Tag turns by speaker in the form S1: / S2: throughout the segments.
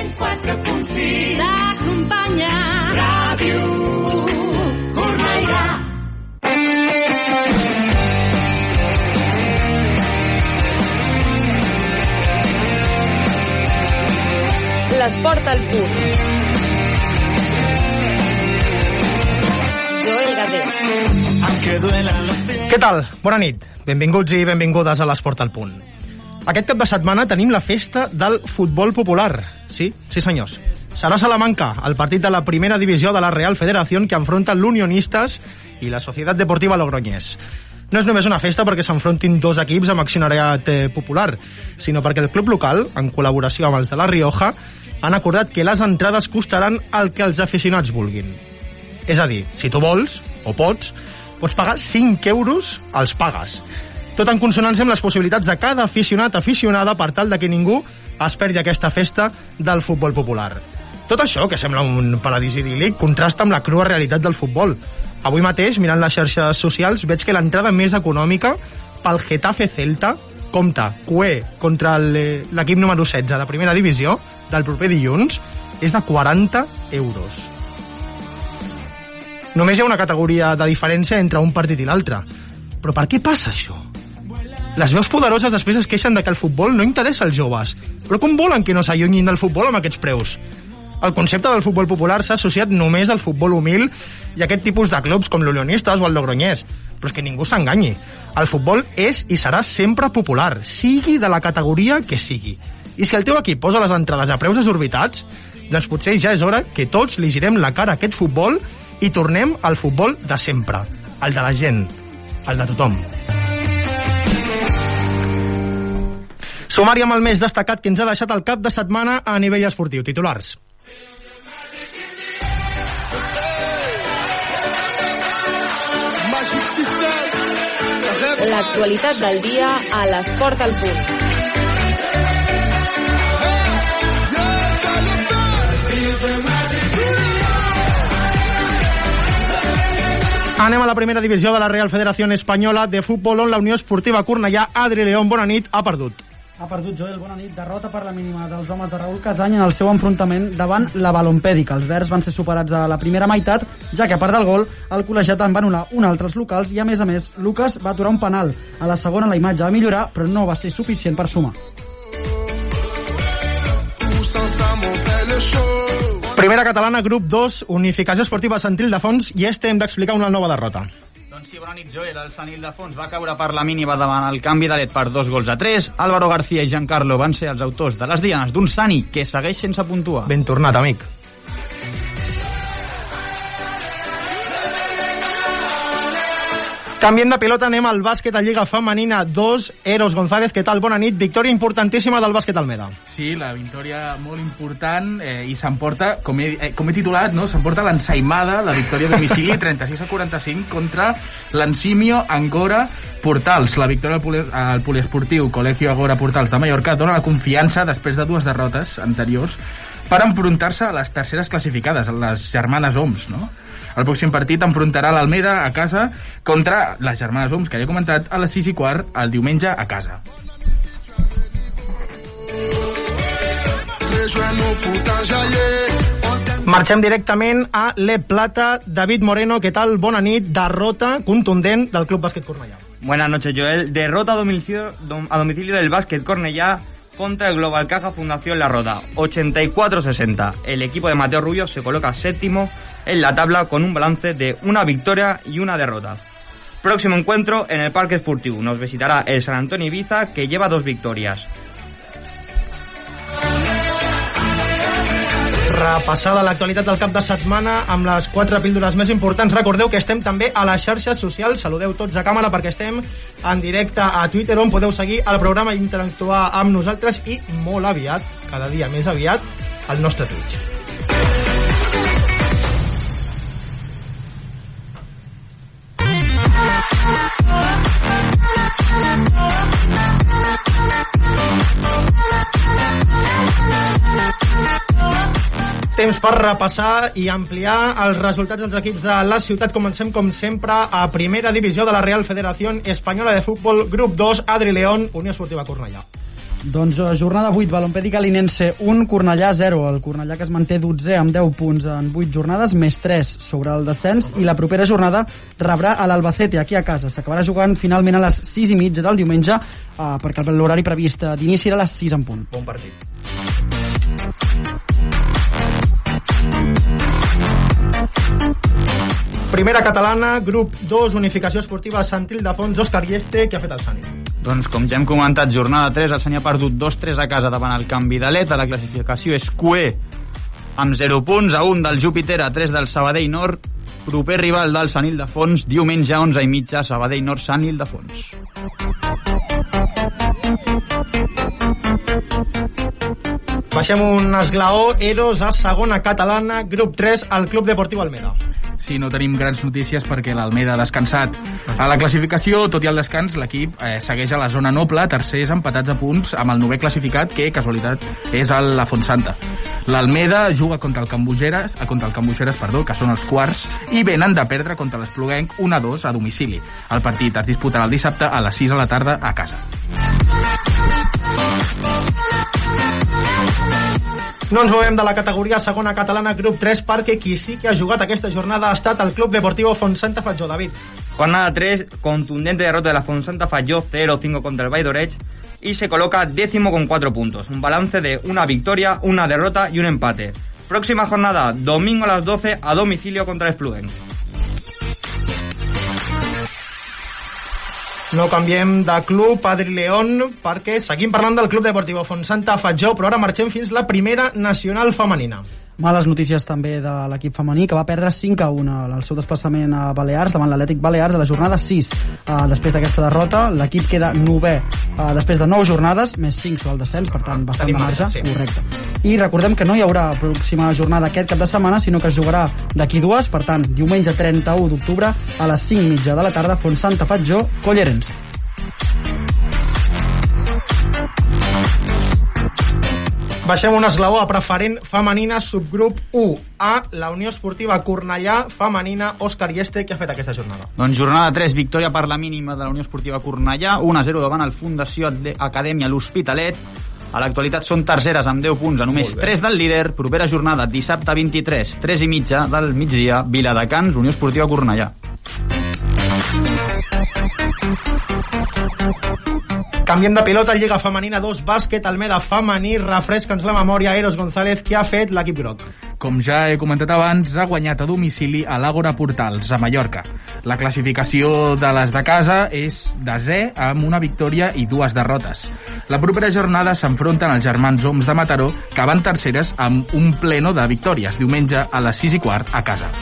S1: 104.6 T'acompanya Ràdio Cornellà
S2: L'esport al punt. Joel Gadet.
S3: Què tal? Bona nit. Benvinguts i benvingudes a l'Esport al Punt. Aquest cap de setmana tenim la festa del futbol popular. Sí, sí senyors. Serà Salamanca, el partit de la primera divisió de la Real Federación que enfronta l'Unionistas i la Societat Deportiva Logroñés. No és només una festa perquè s'enfrontin dos equips amb accionariat eh, popular, sinó perquè el club local, en col·laboració amb els de la Rioja, han acordat que les entrades costaran el que els aficionats vulguin. És a dir, si tu vols, o pots, pots pagar 5 euros, els pagues. Tot en consonància amb les possibilitats de cada aficionat aficionada per tal de que ningú es perdi aquesta festa del futbol popular. Tot això, que sembla un paradís idíl·lic, contrasta amb la crua realitat del futbol. Avui mateix, mirant les xarxes socials, veig que l'entrada més econòmica pel Getafe Celta compta Cué contra eh, l'equip número 16 de primera divisió del proper dilluns és de 40 euros. Només hi ha una categoria de diferència entre un partit i l'altre. Però per què passa això? Les veus poderoses després es queixen de que el futbol no interessa als joves. Però com volen que no s'allunyin del futbol amb aquests preus? El concepte del futbol popular s'ha associat només al futbol humil i a aquest tipus de clubs com l'Unionistes o el Logroñés. Però és que ningú s'enganyi. El futbol és i serà sempre popular, sigui de la categoria que sigui. I si el teu equip posa les entrades a preus exorbitats, doncs potser ja és hora que tots li girem la cara a aquest futbol i tornem al futbol de sempre, el de la gent, el de tothom. Sumari amb el més destacat que ens ha deixat el cap de setmana a nivell esportiu. Titulars.
S2: L'actualitat del dia a l'esport al punt.
S3: Anem a la primera divisió de la Real Federació Espanyola de Futbol on la Unió Esportiva Cornellà, Adri León, bona nit, ha perdut.
S4: Ha perdut Joel, bona nit. Derrota per la mínima dels homes de Raül Casany en el seu enfrontament davant la Balompèdica. Els verds van ser superats a la primera meitat, ja que a part del gol, el col·legiat en va anul·lar un altre als locals i, a més a més, Lucas va aturar un penal. A la segona la imatge va millorar, però no va ser suficient per sumar.
S3: Primera catalana, grup 2, Unificació Esportiva Santil de Fons, i este hem d'explicar una nova derrota.
S5: Doncs sí, bona nit, Joel. El Sanil de Fons va caure per la mínima davant el canvi de per dos gols a tres. Álvaro García i Giancarlo van ser els autors de les dianes d'un Sani que segueix sense puntuar.
S3: Ben tornat, amic. Canviem de pilota, anem al bàsquet a Lliga Femenina 2, Eros González, què tal? Bona nit, victòria importantíssima del bàsquet Almeda.
S6: Sí, la victòria molt important eh, i s'emporta, com, he, eh, com he titulat, no? s'emporta l'ensaïmada, la victòria a domicili 36 a 45 contra l'Ensimio Angora Portals. La victòria al, poli, al poliesportiu Colegio Agora Portals de Mallorca dona la confiança després de dues derrotes anteriors per enfrontar-se a les terceres classificades, les germanes Oms, no? El pròxim partit enfrontarà l'Almeda a casa contra les germanes Oms, que ja he comentat, a les 6 i quart el diumenge a casa.
S3: Marxem directament a Le Plata. David Moreno, què tal? Bona nit. Derrota contundent del Club Bàsquet Cornellà.
S5: Buenas noches, Joel. Derrota a domicilio, dom- a domicilio del básquet Cornellá contra el Global Caja Fundación La Roda. 84-60. El equipo de Mateo Rubio se coloca séptimo en la tabla con un balance de una victoria y una derrota. Próximo encuentro en el Parque Esportivo. Nos visitará el San Antonio Ibiza que lleva dos victorias.
S3: Repassada l'actualitat del cap de setmana amb les quatre píldores més importants. Recordeu que estem també a les xarxes socials. Saludeu tots a càmera perquè estem en directe a Twitter on podeu seguir el programa i interactuar amb nosaltres i molt aviat, cada dia més aviat, al nostre Twitch. Temps per repassar i ampliar els resultats dels equips de la ciutat. Comencem, com sempre, a primera divisió de la Real Federació Espanyola de Futbol, grup 2, Adri León, Unió Esportiva Cornellà.
S4: Doncs eh, jornada 8, Balompèdica Linense 1, Cornellà 0. El Cornellà que es manté 12 amb 10 punts en 8 jornades, més 3 sobre el descens, i la propera jornada rebrà a l'Albacete, aquí a casa. S'acabarà jugant finalment a les 6 i mitja del diumenge, eh, perquè l'horari previst d'inici era a les 6 en punt.
S3: Bon partit. Primera catalana, grup 2, unificació esportiva Sant Ildefons, Òscar Ieste, que ha fet el Sani.
S5: Doncs com ja hem comentat, jornada 3, el Seny ha perdut 2-3 a casa davant el canvi de l'ETA, la classificació és QE amb 0 punts, a 1 del Júpiter, a 3 del Sabadell Nord, proper rival del Sant Ildefons, diumenge 11 i mitja, Sabadell Nord, Sant Ildefons.
S3: Baixem un esglaó, Eros a segona catalana, grup 3, al Club Deportiu Almeda.
S6: Sí, no tenim grans notícies perquè l'Almeda ha descansat. A la classificació, tot i el descans, l'equip eh, segueix a la zona noble, tercers empatats a punts amb el novè classificat, que, casualitat, és el La Fontsanta. L'Almeda juga contra el Cambugeres, eh, contra el Cambugeres, perdó, que són els quarts, i venen de perdre contra l'Espluguenc 1-2 a domicili. El partit es disputarà el dissabte a les 6 de la tarda a casa.
S3: No ens movem la categoria segona catalana, grup 3, perquè qui sí que ha jugat aquesta jornada ha estat el Club Deportivo Fontsanta Fatjó, David.
S5: Jornada 3, contundente derrota de la Fonsanta falló 0-5 contra el Baidorech y se coloca décimo con 4 puntos. Un balance de una victoria, una derrota y un empate. Próxima jornada, domingo a las 12 a domicilio contra el Splugen.
S3: No canviem de club, Adri León, perquè seguim parlant del Club Deportivo Fontsanta Fatjó, però ara marxem fins la primera nacional femenina.
S4: Males notícies també de l'equip femení, que va perdre 5 a 1 al seu desplaçament a Balears, davant l'Atlètic Balears, a la jornada 6. Uh, després d'aquesta derrota, l'equip queda novè uh, després de 9 jornades, més 5 sobre el descens, per tant, bastant de
S3: Tenim
S4: marge.
S3: marge, sí.
S4: Correcte. I recordem que no hi haurà pròxima jornada aquest cap de setmana, sinó que es jugarà d'aquí dues, per tant, diumenge 31 d'octubre, a les 5 mitja de la tarda, Fontsanta Fatjó, Collerense.
S3: Baixem un esglaó a preferent femenina, subgrup 1. A, la Unió Esportiva Cornellà, femenina, Òscar Ieste, que ha fet aquesta jornada.
S5: Doncs jornada 3, victòria per la mínima de la Unió Esportiva Cornellà, 1-0 davant el Fundació Acadèmia L'Hospitalet. A l'actualitat són terceres amb 10 punts, a només 3 del líder. Propera jornada, dissabte 23, 3 i mitja del migdia, Viladecans, Unió Esportiva Cornellà.
S3: Canviem de pilota, Lliga Femenina 2, bàsquet, Almeda femení, refresca'ns la memòria, Eros González, que ha fet l'equip groc.
S6: Com ja he comentat abans, ha guanyat a domicili a l'Àgora Portals, a Mallorca. La classificació de les de casa és desè amb una victòria i dues derrotes. La propera jornada s'enfronten els germans Oms de Mataró, que van terceres amb un pleno de victòries, diumenge a les 6 i quart a casa.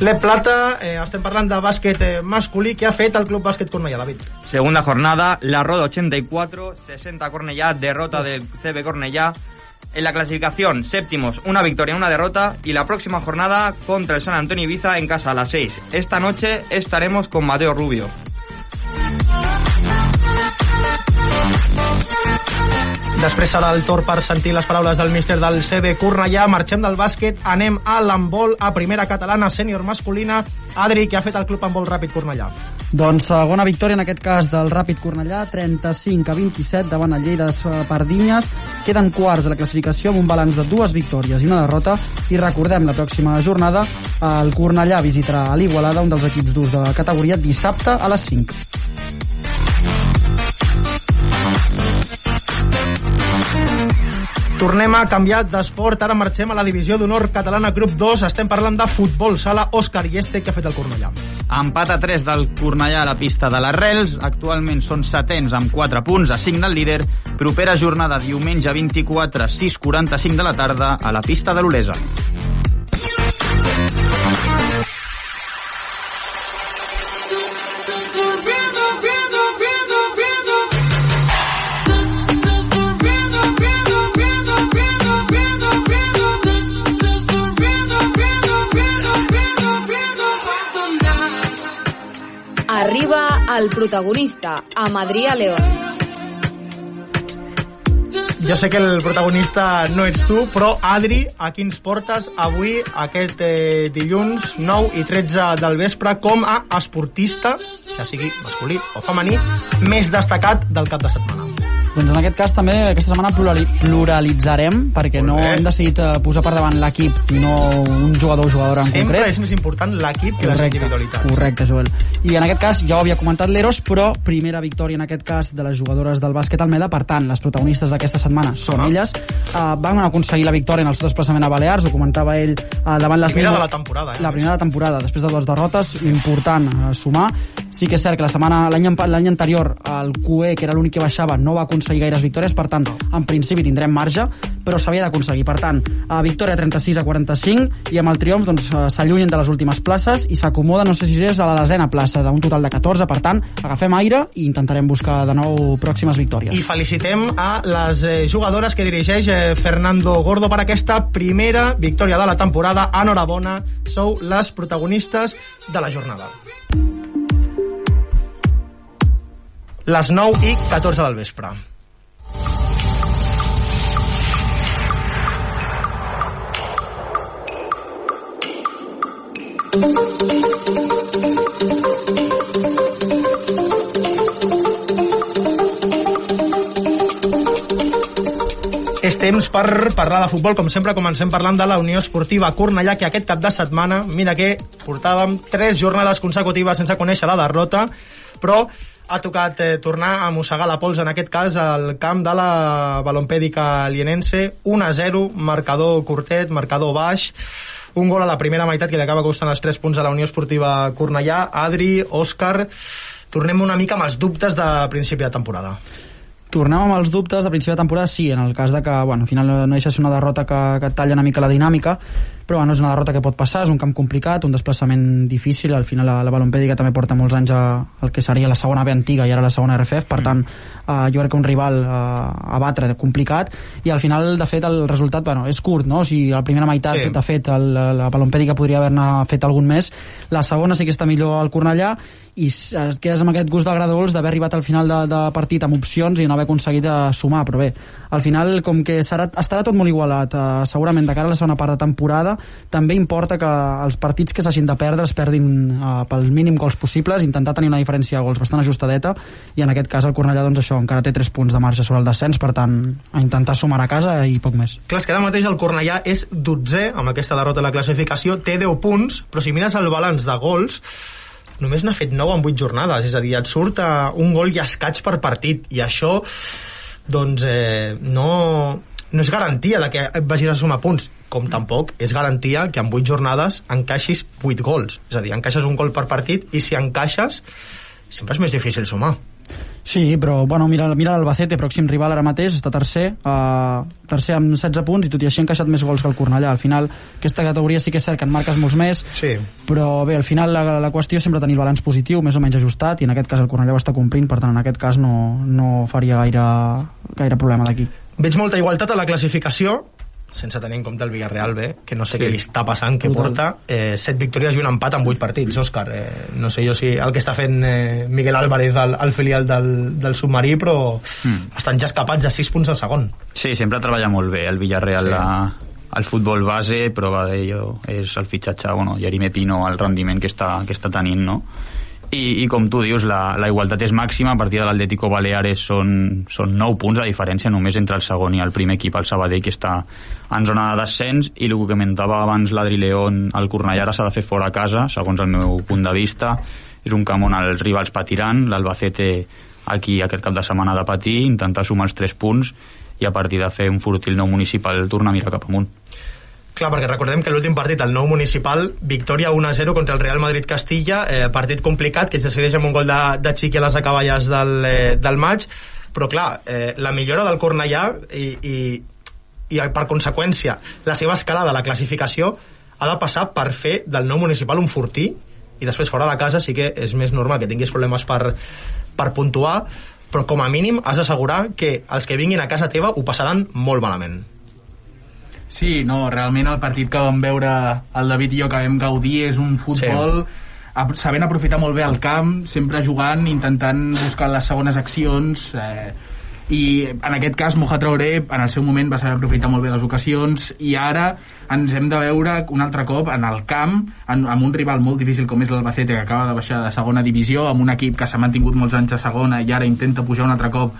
S3: Le Plata, eh, estem parlant de bàsquet eh, masculí, que ha fet el Club Bàsquet Cornellà, David.
S5: Segunda jornada, La Roda 84, 60 Cornellá, derrota del CB Cornellá. En la clasificación, séptimos, una victoria, una derrota. Y la próxima jornada contra el San Antonio Ibiza en casa a las 6. Esta noche estaremos con Mateo Rubio.
S3: Després serà el torn per sentir les paraules del míster del CB Cornellà. Marxem del bàsquet, anem a l'handbol, a primera catalana sènior masculina. Adri, que ha fet el club handbol ràpid Cornellà.
S4: Doncs segona victòria en aquest cas del Ràpid Cornellà, 35 a 27 davant el Lleida de Pardinyes. Queden quarts de la classificació amb un balanç de dues victòries i una derrota. I recordem, la pròxima jornada el Cornellà visitarà a l'Igualada, un dels equips durs de la categoria, dissabte a les 5.
S3: Tornem a canviar d'esport, ara marxem a la divisió d'honor catalana grup 2. Estem parlant de futbol sala Òscar Ieste, que ha fet el Cornellà.
S5: Empat a 3 del Cornellà a la pista de les Rels. Actualment són setens amb 4 punts a 5 del líder. Propera jornada diumenge 24, 6.45 de la tarda a la pista de l'Olesa.
S2: Arriba el protagonista, amb Adrià León.
S3: Jo sé que el protagonista no ets tu, però Adri, a qui ens portes avui, aquest eh, dilluns 9 i 13 del vespre, com a esportista, ja sigui masculí o femení, més destacat del cap de setmana?
S4: Doncs en aquest cas també aquesta setmana plurali pluralitzarem perquè no hem decidit eh, posar per davant l'equip no un jugador o jugadora en
S3: Sempre
S4: concret.
S3: és més important l'equip que les individualitats.
S4: correcte, Joel. I en aquest cas ja ho havia comentat l'Eros, però primera victòria en aquest cas de les jugadores del bàsquet Almeda, per tant, les protagonistes d'aquesta setmana són
S3: Ah.
S4: elles. Uh, van aconseguir la victòria en el seu desplaçament a Balears, ho comentava ell uh, davant les
S3: Primera de la temporada, eh?
S4: La primera de la temporada, després de dues derrotes, important uh, sumar. Sí que és cert que la setmana l'any anterior el QE, que era l'únic que baixava, no va aconseguir gaires victòries, per tant, en principi tindrem marge, però s'havia d'aconseguir. Per tant, uh, victòria 36 a 45 i amb el triomf doncs, uh, s'allunyen de les últimes places i s'acomoda, no sé si és a la desena plaça d'un total de 14, per tant, agafem aire i intentarem buscar de nou pròximes victòries.
S3: I felicitem a les eh, jugadores que dirigeix eh, Fernando Gordo per aquesta primera victòria de la temporada. Enhorabona, sou les protagonistes de la jornada. Les 9 i 14 del vespre. És temps per parlar de futbol. Com sempre, comencem parlant de la Unió Esportiva Cornellà, que aquest cap de setmana, mira que portàvem tres jornades consecutives sense conèixer la derrota, però ha tocat eh, tornar a mossegar la pols, en aquest cas, al camp de la balompèdica lienense. 1-0, marcador curtet, marcador baix, un gol a la primera meitat que li acaba costant els 3 punts a la Unió Esportiva Cornellà. Adri, Òscar, tornem una mica amb els dubtes de principi de temporada.
S4: Tornem amb els dubtes de principi de temporada, sí, en el cas de que, bueno, al final no deixa de ser una derrota que, que talla una mica la dinàmica, però bueno, és una derrota que pot passar, és un camp complicat, un desplaçament difícil, al final la, la balompèdica també porta molts anys a, al que seria la segona B antiga i ara la segona RFF, per tant, eh, jo crec que un rival eh, a batre complicat, i al final, de fet, el resultat, bueno, és curt, no? O sigui, la primera meitat,
S3: Sí.
S4: de fet, el, la balompèdica podria haver-ne fet algun més, la segona sí que està millor al Cornellà, i et quedes amb aquest gust d'agradols d'haver arribat al final de, de partit amb opcions i no haver aconseguit eh, sumar, però bé, al final com que serà, estarà tot molt igualat eh, segurament de cara a la segona part de temporada també importa que els partits que s'hagin de perdre es perdin eh, pel mínim gols possibles, intentar tenir una diferència de gols bastant ajustadeta i en aquest cas el Cornellà doncs això, encara té 3 punts de marge sobre el descens, per tant a intentar sumar a casa i poc més.
S3: Clar, que ara mateix el Cornellà és 12 amb aquesta derrota a la classificació, té 10 punts, però si mires el balanç de gols, només n'ha fet 9 en 8 jornades, és a dir, et surt uh, un gol i escaig per partit, i això, doncs, eh, no, no és garantia de que vagis a sumar punts, com tampoc és garantia que en 8 jornades encaixis 8 gols, és a dir, encaixes un gol per partit, i si encaixes, sempre és més difícil sumar.
S4: Sí, però bueno, mira, mira l'Albacete, pròxim rival ara mateix, està tercer, uh, tercer amb 16 punts i tot i així ha encaixat més gols que el Cornellà. Al final, aquesta categoria sí que és cert que en marques molts més,
S3: Sí.
S4: però bé, al final la, la qüestió és sempre tenir el balanç positiu, més o menys ajustat, i en aquest cas el Cornellà ho està complint, per tant en aquest cas no, no faria gaire, gaire problema d'aquí.
S3: Veig molta igualtat a la classificació, sense tenir en compte el Villarreal B, que no sé
S5: Sí.
S3: què li està passant, que
S4: Brutal.
S3: porta eh, set victòries i un empat en vuit partits, Òscar. Eh, no sé jo si el que està fent eh, Miguel Álvarez al, al filial del, del submarí, però
S5: Mm.
S3: estan ja escapats a sis punts al segon.
S5: Sí, sempre treballa molt bé el Villarreal
S3: Sí.
S5: sí. a, al futbol base, prova d'ello és el fitxatge, bueno, Jerime Pino, el rendiment que està, que està tenint, no? I, i com tu dius, la, la igualtat és màxima, a partir de l'Atlético Baleares són, són 9 punts de diferència només entre el segon i el primer equip, el Sabadell, que està en zona de descens, i el que comentava abans l'Adri León, el Cornellà ara s'ha de fer fora a casa, segons el meu punt de vista, és un camp on els rivals patiran, l'Albacete aquí aquest cap de setmana de patir, intentar sumar els 3 punts i a partir de fer un furtil nou municipal tornar a mirar cap amunt.
S3: Clar, perquè recordem que l'últim partit, el nou municipal, victòria 1-0 contra el Real Madrid-Castilla, eh, partit complicat, que es decideix amb un gol de, de Xiqui a les acaballes del, eh, del maig, però clar, eh, la millora del Cornellà i, i, i per conseqüència la seva escalada a la classificació ha de passar per fer del nou municipal un fortí i després fora de casa sí que és més normal que tinguis problemes per, per puntuar però com a mínim has d'assegurar que els que vinguin a casa teva ho passaran molt malament.
S6: Sí, no, realment el partit que vam veure el David i jo que vam gaudir és un futbol ap- sabent aprofitar molt bé el camp, sempre jugant, intentant buscar les segones accions, eh, i en aquest cas Moja Traoré en el seu moment va saber aprofitar molt bé les ocasions i ara ens hem de veure un altre cop en el camp en, amb un rival molt difícil com és l'Albacete que acaba de baixar de segona divisió amb un equip que s'ha mantingut molts anys a segona i ara intenta pujar un altre cop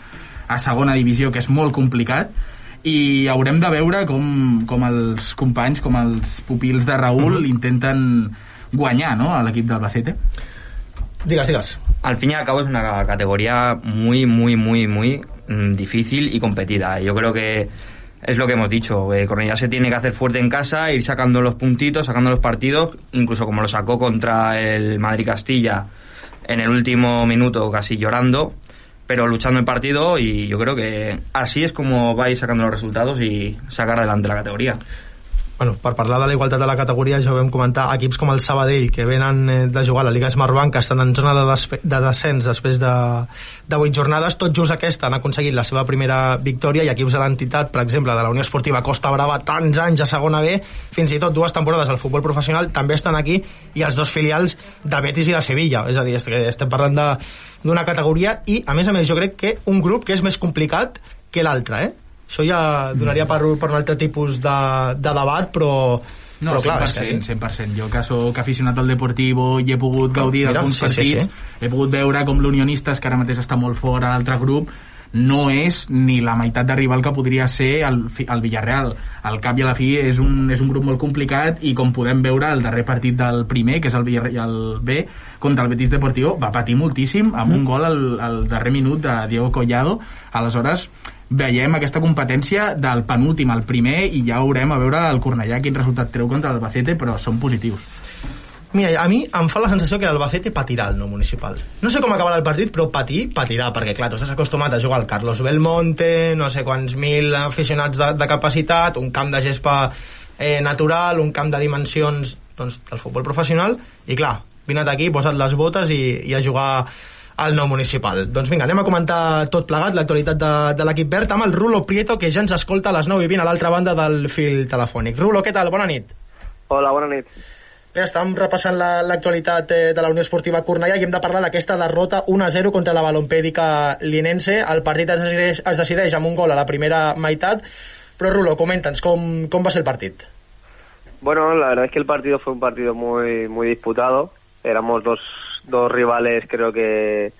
S6: a segona divisió que és molt complicat i haurem de veure com, com els companys, com els pupils de Raúl mm -hmm. intenten guanyar no, a l'equip d'Albacete
S3: Digues, digues.
S5: Al fin y al cabo es una categoría muy, muy, muy, muy mm, difícil y competida. Yo creo que es lo que hemos dicho. Eh, se tiene que hacer fuerte en casa, ir sacando los puntitos, sacando los partidos, incluso como lo sacó contra el Madrid Castilla en el último minuto, casi llorando, pero luchando el partido. Y yo creo que así es como va a ir sacando los resultados y sacar adelante la categoría.
S3: Bueno, per parlar de la igualtat de la categoria ja ho vam comentar, equips com el Sabadell que venen eh, de jugar a la Liga Smartbank que estan en zona de, de descens després de, de 8 jornades, tot just aquesta han aconseguit la seva primera victòria i equips de l'entitat, per exemple, de la Unió Esportiva Costa Brava, tants anys a segona B fins i tot dues temporades al futbol professional també estan aquí i els dos filials de Betis i de Sevilla, és a dir, estem parlant d'una categoria i a més a més jo crec que un grup que és més complicat que l'altre, eh? Això ja donaria per, per un altre tipus de, de debat, però,
S6: no,
S3: però clar,
S6: 100%,
S3: és que...
S6: 100%. Jo que sóc aficionat al Deportivo i he pogut gaudir d'alguns
S3: sí,
S6: partits,
S3: sí, sí.
S6: he pogut veure com l'Unionistes, que ara mateix està molt fora l'altre grup, no és ni la meitat de rival que podria ser el, el Villarreal. Al cap i a la fi és un, és un grup molt complicat i com podem veure el darrer partit del primer, que és el Villarreal B, contra el Betis Deportivo, va patir moltíssim amb un gol al, al darrer minut de Diego Collado. Aleshores, veiem aquesta competència del penúltim al primer i ja haurem a veure el Cornellà quin resultat treu contra l'Albacete, però són positius.
S3: Mira, a mi em fa la sensació que l'Albacete patirà el no municipal. No sé com acabarà el partit, però patir, patirà, perquè clar, tu estàs acostumat a jugar al Carlos Belmonte, no sé quants mil aficionats de, de capacitat, un camp de gespa eh, natural, un camp de dimensions doncs, del futbol professional, i clar, vine aquí, posa't les botes i, i a jugar al nou municipal. Doncs vinga, anem a comentar tot plegat l'actualitat de, de l'equip verd amb el Rulo Prieto, que ja ens escolta a les 9 i 20 a l'altra banda del fil telefònic. Rulo, què tal? Bona nit.
S7: Hola, bona nit.
S3: Bé, estàvem repassant l'actualitat la, eh, de la Unió Esportiva Cornellà i hem de parlar d'aquesta derrota 1-0 contra la balompèdica linense. El partit es decideix, es decideix amb un gol a la primera meitat, però Rulo, comenta'ns com, com va ser el partit.
S7: Bueno, la verdad es que el partido fue un partido muy, muy disputado. Éramos dos dos rivales creo que,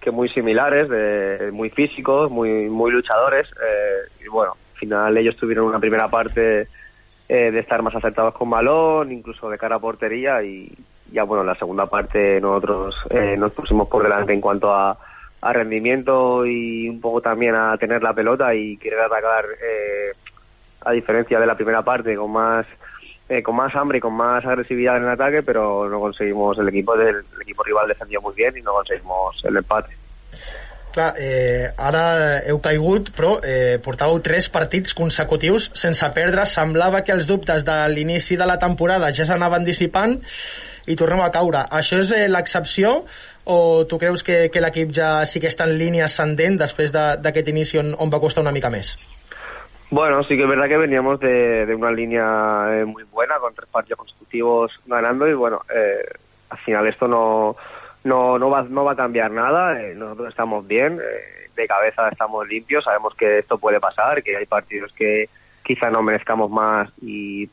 S7: que muy similares, de, muy físicos, muy, muy luchadores. Eh, y bueno, al final ellos tuvieron una primera parte eh, de estar más acertados con balón, incluso de cara a portería y ya bueno, en la segunda parte nosotros eh, nos pusimos por delante en cuanto a, a rendimiento y un poco también a tener la pelota y querer atacar eh, a diferencia de la primera parte con más eh, con más hambre y con más agresividad en el ataque, pero no conseguimos, el equipo del el equipo rival defendió muy bien y no conseguimos el empate.
S3: Clar, eh, ara heu caigut, però eh, portàveu tres partits consecutius sense perdre. Semblava que els dubtes de l'inici de la temporada ja s'anaven dissipant i tornem a caure. Això és eh, l'excepció o tu creus que, que l'equip ja sí que està en línia ascendent després d'aquest de, inici on, on va costar una mica més?
S7: Bueno, sí que es verdad que veníamos de, de una línea eh, muy buena, con tres partidos consecutivos ganando y bueno, eh, al final esto no, no, no, va, no va a cambiar nada, eh, nosotros estamos bien, eh, de cabeza estamos limpios, sabemos que esto puede pasar, que hay partidos que quizá no merezcamos más y,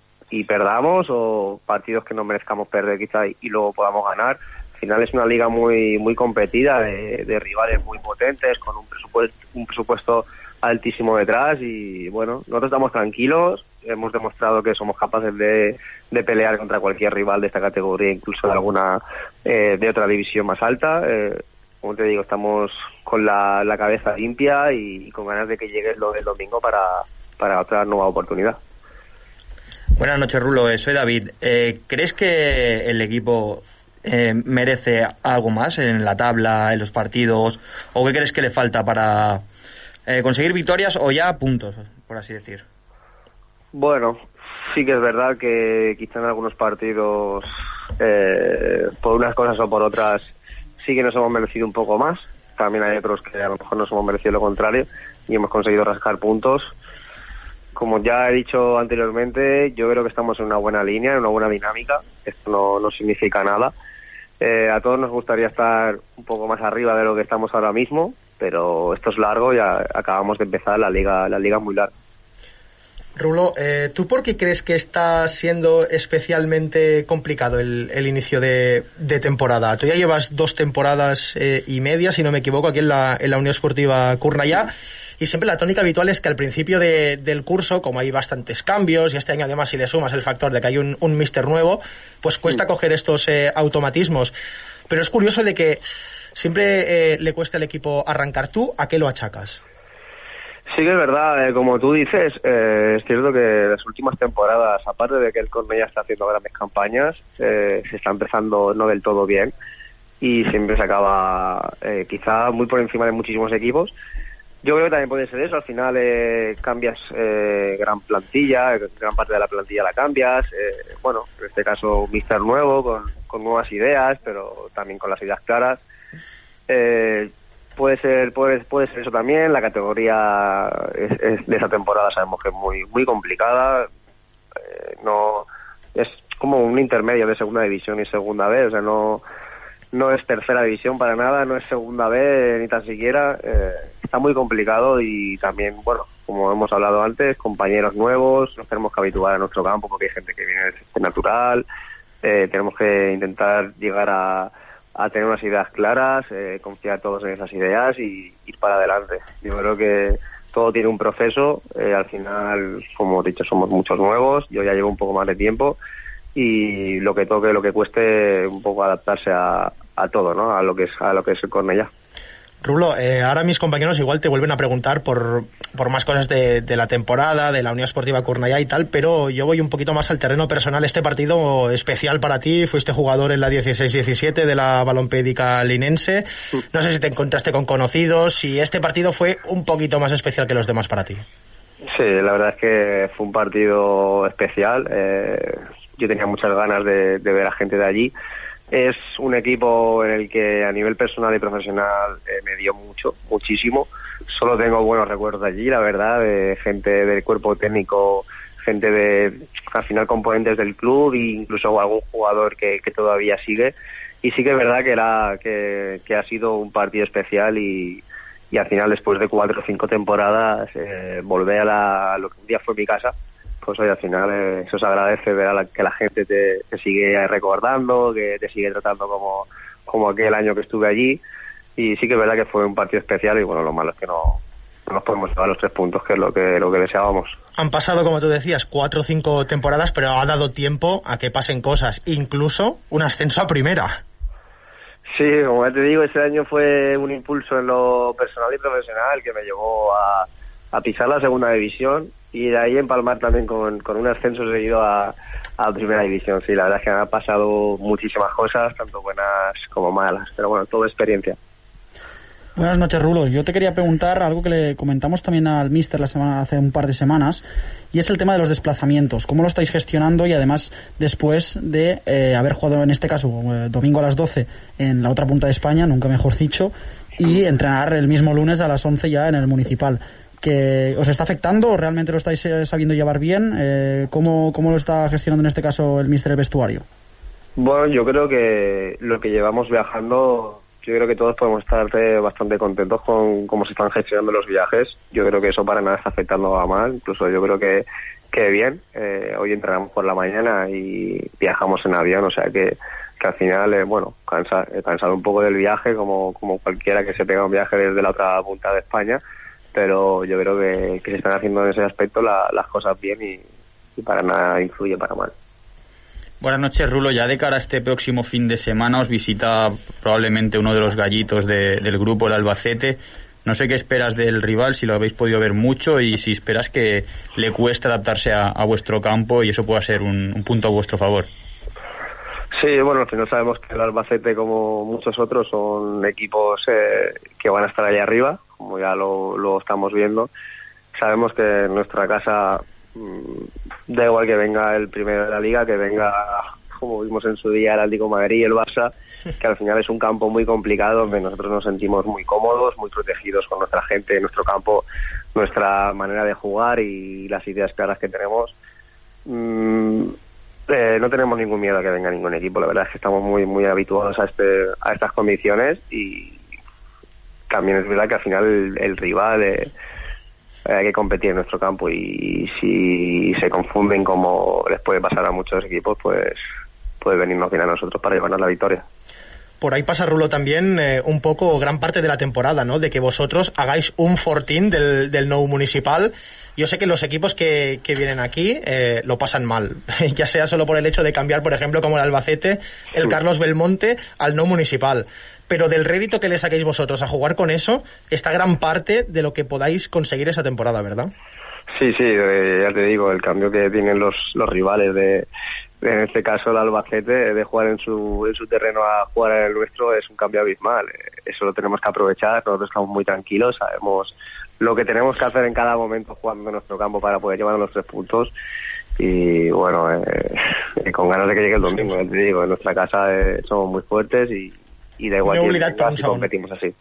S7: perdamos o partidos que no merezcamos perder quizá y, y luego podamos ganar. Al final es una liga muy muy competida, de, de rivales muy potentes, con un presupuesto, un presupuesto altísimo detrás y bueno, nosotros estamos tranquilos, hemos demostrado que somos capaces de, de pelear contra cualquier rival de esta categoría, incluso de alguna eh, de otra división más alta. Eh, como te digo, estamos con la, la cabeza limpia y, con ganas de que llegue lo del domingo para, para otra nueva oportunidad.
S5: Buenas noches, Rulo. Eh, soy David. Eh, ¿Crees que el equipo eh, merece algo más en la tabla, en los partidos? ¿O qué crees que le falta para, eh, conseguir victorias o ya puntos, por así decir.
S7: Bueno, sí que es verdad que quizá en algunos partidos, eh, por unas cosas o por otras, sí que nos hemos merecido un poco más. También hay otros que a lo mejor nos hemos merecido lo contrario y hemos conseguido rascar puntos. Como ya he dicho anteriormente, yo creo que estamos en una buena línea, en una buena dinámica. Esto no, no significa nada. Eh, a todos nos gustaría estar un poco más arriba de lo que estamos ahora mismo, pero esto es largo y a- acabamos de empezar la liga, la liga muy larga.
S3: Rulo, eh, ¿tú por qué crees que está siendo especialmente complicado el, el inicio de, de temporada? Tú ya llevas dos temporadas eh, y media, si no me equivoco, aquí en la, en la Unión Esportiva Cornellà, y siempre la tónica habitual es que al principio de- del curso, como hay bastantes cambios, y este año además si le sumas el factor de que hay un, un mister nuevo, pues cuesta coger estos eh, automatismos. Pero es curioso de que siempre eh, le cuesta al equipo arrancar. ¿Tú a qué lo achacas?
S7: Sí que es verdad, eh, como tú dices, eh, es cierto que las últimas temporadas, aparte de que el Cornellá está haciendo grandes campañas, eh, se está empezando no del todo bien y siempre se acaba eh, quizá muy por encima de muchísimos equipos. Yo creo que también puede ser eso, al final eh, cambias gran plantilla, gran parte de la plantilla la cambias, bueno, en este caso un mister nuevo, con, con nuevas ideas, pero también con las ideas claras. Eh, puede ser puede, puede ser eso también. La categoría de esa temporada sabemos que es muy muy complicada. Eh, no es como un intermedio de segunda división y segunda B o sea no no es tercera división para nada no es segunda B ni tan siquiera. Eh, está muy complicado y también bueno como hemos hablado antes compañeros nuevos nos tenemos que habituar a nuestro campo porque hay gente que viene del natural. Eh, tenemos que intentar llegar a, a tener unas ideas claras, eh, confiar todos en esas ideas y ir para adelante. Yo creo que todo tiene un proceso, eh, al final, como he dicho, somos muchos nuevos, yo ya llevo un poco más de tiempo y lo que toque, lo que cueste, un poco adaptarse a, a todo, ¿no? A lo que es, a lo que es el Cornellá.
S3: Rulo, eh, ahora mis compañeros igual te vuelven a preguntar por, por más cosas de, de la temporada, de la Unión Esportiva Cornellá y tal, pero yo voy un poquito más al terreno personal. Este partido especial para ti, fuiste jugador en la 16-17 de la balompédica linense. No sé si te encontraste con conocidos, si este partido fue un poquito más especial que los demás para ti.
S7: Sí, la verdad es que fue un partido especial. eh, yo tenía muchas ganas de, de ver a gente de allí. Es un equipo en el que a nivel personal y profesional eh, me dio mucho, muchísimo. Solo tengo buenos recuerdos allí, la verdad, de gente del cuerpo técnico, gente de, al final, componentes del club e incluso algún jugador que, todavía sigue. Y sí que es verdad que, era, que, ha sido un partido especial y, al final después de cuatro o cinco temporadas eh, a, la, a lo que un día fue mi casa pues hoy al final eh, eso se agradece ver a la, que la gente te, te sigue recordando que te sigue tratando como, como aquel año que estuve allí. Y sí que es verdad que fue un partido especial y bueno lo malo es que no, no nos podemos llevar los tres puntos que es lo que lo que deseábamos.
S3: Han pasado, como tú decías, cuatro o cinco temporadas, pero ha dado tiempo a que pasen cosas, incluso un ascenso a primera.
S7: Sí, como ya te digo, ese año fue un impulso en lo personal y profesional que me llevó a, a pisar la segunda división y de ahí empalmar también con, con un ascenso seguido a, a primera división. Sí, la verdad es que han pasado muchísimas cosas, tanto buenas como malas, pero bueno, todo experiencia.
S4: Buenas noches, Rulo. Yo te quería preguntar algo que le comentamos también al Mister la semana, hace un par de semanas, y es el tema de los desplazamientos. ¿Cómo lo estáis gestionando? Y además, después de eh, haber jugado, en este caso, eh, domingo a las 12 en la otra punta de España, nunca mejor dicho, y entrenar el mismo lunes a las 11 ya en el municipal. Que ¿Os está afectando o realmente lo estáis eh, sabiendo llevar bien? Eh, ¿cómo, ¿Cómo lo está gestionando en este caso el Mister vestuario?
S7: Bueno, yo creo que lo que llevamos viajando, yo creo que todos podemos estar eh, bastante contentos con cómo se están gestionando los viajes. Yo creo que eso para nada está afectando a mal, incluso yo creo que, que bien. Eh, hoy entrenamos por la mañana y viajamos en avión, o sea que, que al final, eh, bueno, cansa, cansado un poco del viaje, como, como cualquiera que se pega un viaje desde la otra punta de España, pero yo creo que, que se están haciendo en ese aspecto la- las cosas bien y, y para nada influye para mal.
S8: Buenas noches, Rulo. Ya de cara a este próximo fin de semana os visita probablemente uno de los gallitos de- del grupo, el Albacete. No sé qué esperas del rival, si lo habéis podido ver mucho y si esperas que le cueste adaptarse a, a vuestro campo y eso pueda ser un, un punto a vuestro favor.
S7: Sí, bueno, al final sabemos que el Albacete, como muchos otros, son equipos eh, que van a estar ahí arriba, como ya lo, lo estamos viendo. Sabemos que en nuestra casa mm, da igual que venga el primero de la liga, que venga, como vimos en su día, el Atlético Madrid y el Barça, que al final es un campo muy complicado donde nosotros nos sentimos muy cómodos, muy protegidos con nuestra gente, nuestro campo, nuestra manera de jugar y las ideas claras que tenemos. Mm, eh, no tenemos ningún miedo a que venga ningún equipo. La verdad es que estamos muy muy habituados a este a estas condiciones y también es verdad que al final el, el rival eh, hay que competir en nuestro campo y, si se confunden como les puede pasar a muchos equipos, pues puede venirnos bien a nosotros para llevarnos la victoria.
S3: Por ahí pasa, Rulo, también eh, un poco gran parte de la temporada, ¿no? De que vosotros hagáis un fortín del, del nou municipal. Yo sé que los equipos que, que vienen aquí eh, lo pasan mal, ya sea solo por el hecho de cambiar, por ejemplo, como el Albacete, el Carlos Belmonte al no municipal. Pero del rédito que le saquéis vosotros a jugar con eso, está gran parte de lo que podáis conseguir esa temporada, ¿verdad?
S7: Sí, sí, eh, ya te digo, el cambio que tienen los, los rivales de, en este caso el Albacete, de jugar en su, en su terreno a jugar en el nuestro es un cambio abismal. Eh, Eso lo tenemos que aprovechar, nosotros estamos muy tranquilos, sabemos lo que tenemos que hacer en cada momento jugando en nuestro campo para poder llevar los tres puntos y bueno, eh, con ganas de que llegue el domingo, ya te digo, en nuestra casa eh, somos muy fuertes y, y da igual
S3: No
S7: si competimos así.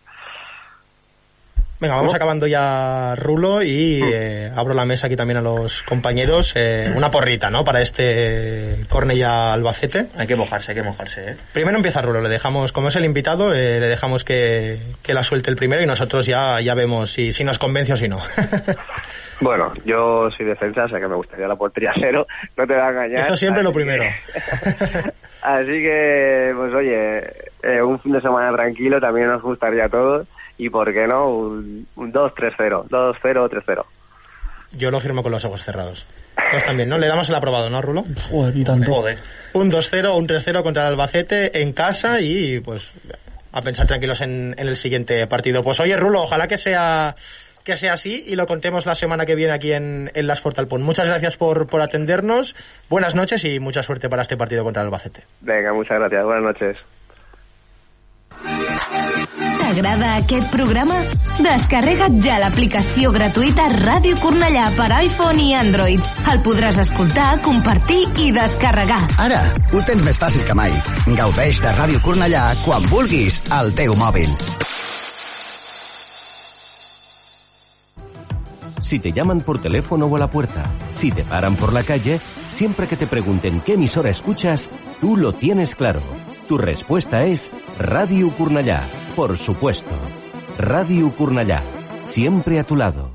S3: Venga, vamos
S7: ¿Cómo?
S3: acabando ya, Rulo, y eh, abro la mesa aquí también a los compañeros. Eh, una porrita, ¿no? Para este Cornella Albacete.
S8: Hay que mojarse, hay que mojarse, ¿eh?
S3: Primero empieza Rulo, le dejamos, como es el invitado, eh, le dejamos que, que la suelte el primero y nosotros ya, ya vemos si, si nos convence o si no.
S7: Bueno, yo soy defensa, o sea que me gustaría la portería cero, no te va a engañar.
S3: Eso siempre lo
S7: que-
S3: primero.
S7: Así que, pues oye, eh, un fin de semana tranquilo también nos gustaría a todos. Y por qué no, un, un 2-3-0, 2-0, 3-0.
S3: Yo lo firmo con los ojos cerrados. Pues también, ¿no? Le damos el aprobado, ¿no, Rulo?
S4: Joder, y tanto.
S8: Joder.
S3: Un 2-0 o un 3-0 contra el Albacete en casa y pues a pensar tranquilos en, en el siguiente partido. Pues oye, Rulo, ojalá que sea que sea así y lo contemos la semana que viene aquí en, en Las Portal Punt. Muchas gracias por, por atendernos, buenas noches y mucha suerte para este partido contra el Albacete.
S7: Venga, muchas gracias, buenas noches.
S9: T'agrada aquest programa? Descarrega't ja l'aplicació gratuïta Ràdio Cornellà per iPhone i Android. El podràs escoltar, compartir i descarregar.
S10: Ara ho tens més fàcil que mai. Gaudeix de Ràdio Cornellà quan vulguis al teu mòbil.
S11: Si te llaman por teléfono o a la puerta, si te paran por la calle, siempre que te pregunten qué emisora escuchas, tú lo tienes claro. Tu respuesta es Radio Curnallá, por supuesto. Radio Curnallá, siempre a tu lado.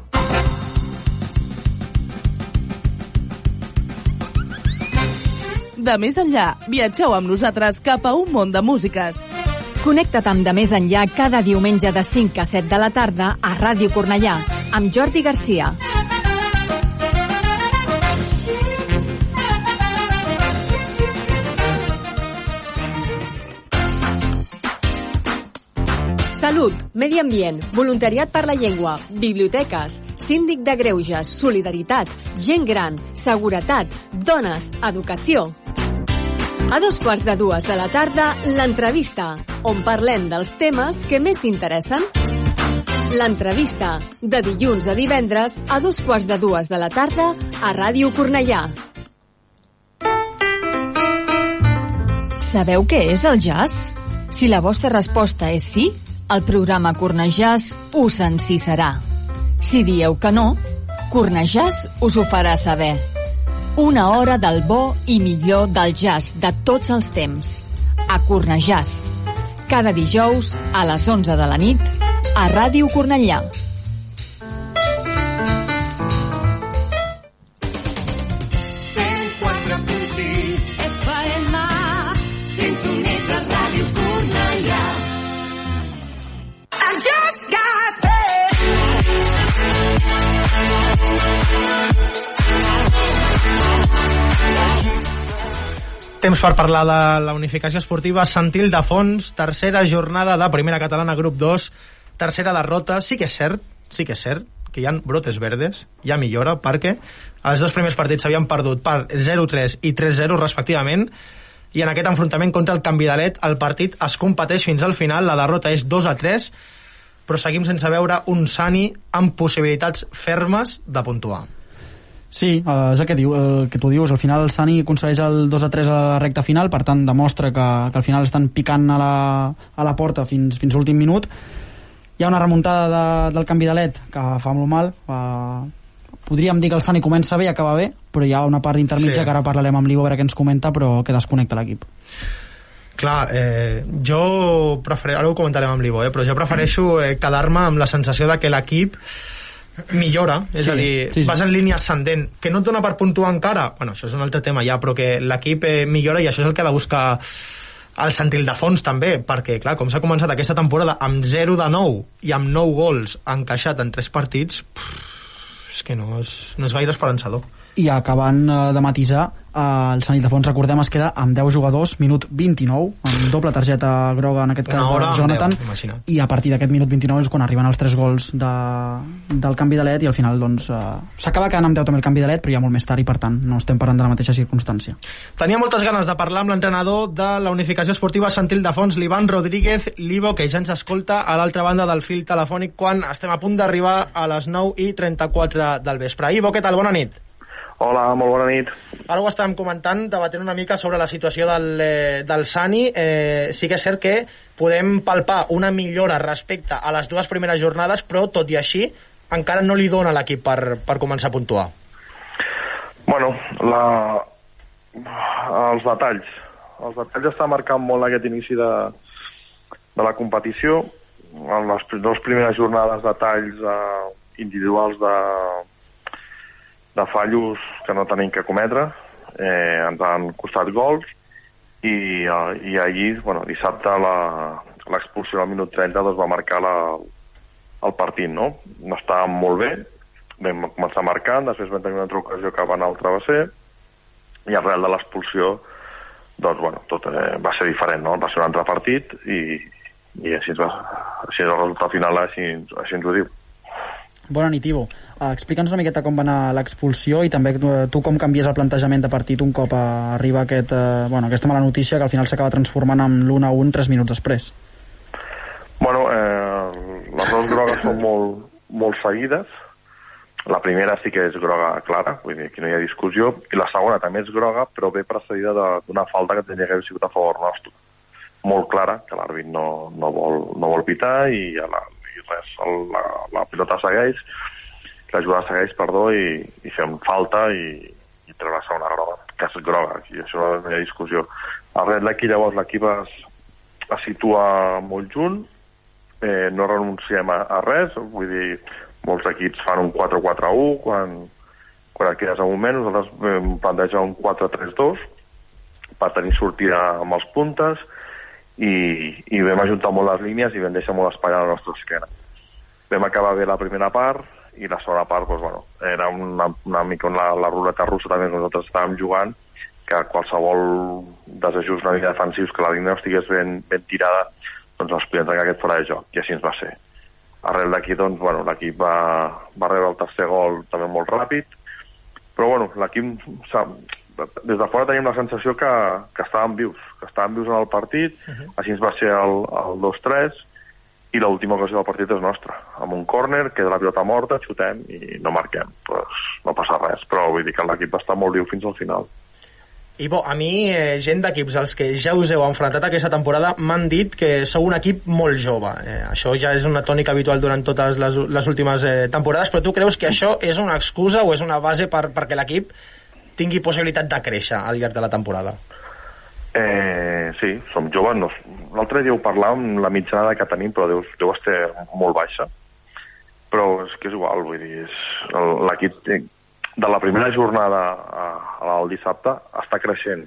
S12: De més enllà, viatgeu amb nosaltres cap a un món de músiques.
S13: Connecta't amb De Més Enllà cada diumenge de 5 a 7 de la tarda a Ràdio Cornellà amb Jordi Garcia. Salut, medi ambient, voluntariat per la llengua, biblioteques, síndic de greuges, solidaritat, gent gran, seguretat, dones, educació. A dos quarts de dues de la tarda, l'entrevista, on parlem dels temes que més t'interessen. L'entrevista, de dilluns a divendres, a dos quarts de dues de la tarda, a Ràdio Cornellà. Sabeu què és el jazz? Si la vostra resposta és sí, el programa Cornejàs us encisarà. Si dieu que no, Cornejàs us ho farà saber. Una hora del bo i millor del jazz de tots els temps. A Cornejàs. Cada dijous a les 11 de la nit a Ràdio Cornellà.
S3: Temps per parlar de la unificació esportiva Santil de Fons, tercera jornada de Primera Catalana Grup 2, tercera derrota. Sí que és cert, sí que és cert que hi ha brotes verdes, hi ha millora, perquè els dos primers partits s'havien perdut per 0-3 i 3-0 respectivament, i en aquest enfrontament contra el Canvidalet el partit es competeix fins al final, la derrota és 2-3, però seguim sense veure un Sani amb possibilitats fermes de puntuar.
S4: Sí, eh, és el que, diu, el que tu dius. Al final el Sani aconsegueix el 2 a 3 a la recta final, per tant demostra que, que al final estan picant a la, a la porta fins, fins l'últim minut. Hi ha una remuntada de, del canvi de LED que fa molt mal. Eh, podríem dir que el Sani comença bé i acaba bé, però hi ha una part intermitja
S3: sí.
S4: que ara parlarem amb l'Ivo a veure què ens comenta, però que desconnecta l'equip.
S3: Clar, eh, jo prefereixo, ara ho comentarem amb l'Ivo, eh, però jo prefereixo eh, quedar-me amb la sensació de que l'equip millora, és
S4: Sí,
S3: a dir,
S4: sí, sí.
S3: vas en línia ascendent, que no et dona per puntuar encara, bueno, això és un altre tema ja, però que l'equip eh, millora i això és el que ha de buscar el Santil de Fons també, perquè clar, com s'ha començat aquesta temporada amb 0 de 9 i amb 9 gols encaixat en 3 partits, pff, és que no és, no és gaire esperançador.
S4: I acabant eh, de matisar eh, el Sant Ildefons, recordem, es queda amb 10 jugadors, minut 29 amb doble targeta groga en aquest
S3: Una
S4: cas
S3: hora
S4: de Jonathan
S3: 10, imagina't.
S4: i a partir d'aquest minut 29 és quan arriben els tres gols de, del canvi de led i al final doncs eh, s'acaba quedant amb 10 també el canvi de led però ja molt més tard i per tant no estem parlant de la mateixa circumstància
S3: Tenia moltes ganes de parlar amb l'entrenador de la Unificació Esportiva Santil de Fons, l'Ivan Rodríguez Livo, que ja ens escolta a l'altra banda del fil telefònic quan estem a punt d'arribar a les 9 i 34 del vespre. Ivo, què tal? Bona nit.
S14: Hola, molt bona nit.
S3: Ara ho estàvem comentant, debatent una mica sobre la situació del, eh, del Sani. Eh, sí que és cert que podem palpar una millora respecte a les dues primeres jornades, però tot i així encara no li dona l'equip per, per començar a puntuar.
S14: Bueno, la... els detalls. Els detalls està marcant molt aquest inici de, de la competició. En les dues primeres jornades detalls eh, individuals de, de fallos que no tenim que cometre. Eh, ens han costat gols i, eh, i ahir, bueno, dissabte l'expulsió al minut 30 doncs, va marcar la, el partit, no? Estàvem molt bé, vam començar marcant, després vam tenir una altra ocasió que va anar al travesser, i arrel de l'expulsió, doncs, bueno, tot eh, va ser diferent, no? Va ser un altre partit i, i així, va, així el resultat final així, així ens ho diu.
S4: Bona nit, Ivo. Uh, Explica'ns una miqueta com va anar l'expulsió i també uh, tu com canvies el plantejament de partit un cop uh, arriba aquest, uh, bueno, aquesta mala notícia que al final s'acaba transformant en l'1 a 1 3 minuts després.
S14: Bueno, eh, les dues grogues són molt, molt seguides. La primera sí que és groga clara, vull dir, aquí no hi ha discussió, i la segona també és groga, però ve precedida d'una falta que tenia que haver sigut a favor nostre. Molt clara, que l'àrbit no, no, vol, no vol pitar i, a la, res, el, la, la pilota segueix, la jugada segueix, perdó, i, i fem falta i, i la segona groga, que és groga, i això no hi ha discussió. Arrel d'aquí llavors l'equip es, es situa molt junt, eh, no renunciem a, a res, vull dir, molts equips fan un 4-4-1 quan, quan et quedes a un moment, nosaltres vam plantejar un 4-3-2 per tenir sortida amb els puntes i, i vam ajuntar molt les línies i vam deixar molt espai a la nostra esquena. Vam acabar bé la primera part i la segona part, doncs, bueno, era una, una mica la, la ruleta russa també que nosaltres estàvem jugant, que qualsevol desajust una mica defensius que la línia no estigués ben, ben tirada, doncs ens podien trencar aquest fora de joc, i així ens va ser. Arrel d'aquí, doncs, bueno, l'equip va, va rebre el tercer gol també molt ràpid, però bueno, l'equip des de fora tenim la sensació que, que estàvem vius, que estàvem vius en el partit, uh -huh. així ens va ser el, el 2-3, i l'última ocasió del partit és nostra, amb un córner, queda la pilota morta, xutem i no marquem, pues, no passa res, però vull dir que l'equip va estar molt viu fins al final.
S3: Ivo, a mi, eh, gent d'equips als que ja us heu enfrontat aquesta temporada m'han dit que sou un equip molt jove. Eh, això ja és una tònica habitual durant totes les, les últimes eh, temporades, però tu creus que això és una excusa o és una base per, perquè l'equip tingui possibilitat de créixer al llarg de la temporada?
S14: Eh, sí, som joves. No, L'altre dia ho parlàvem, la mitjana que tenim, però deu, deu estar molt baixa. Però és que és igual, vull dir, l'equip té- de la primera jornada a, dissabte està creixent.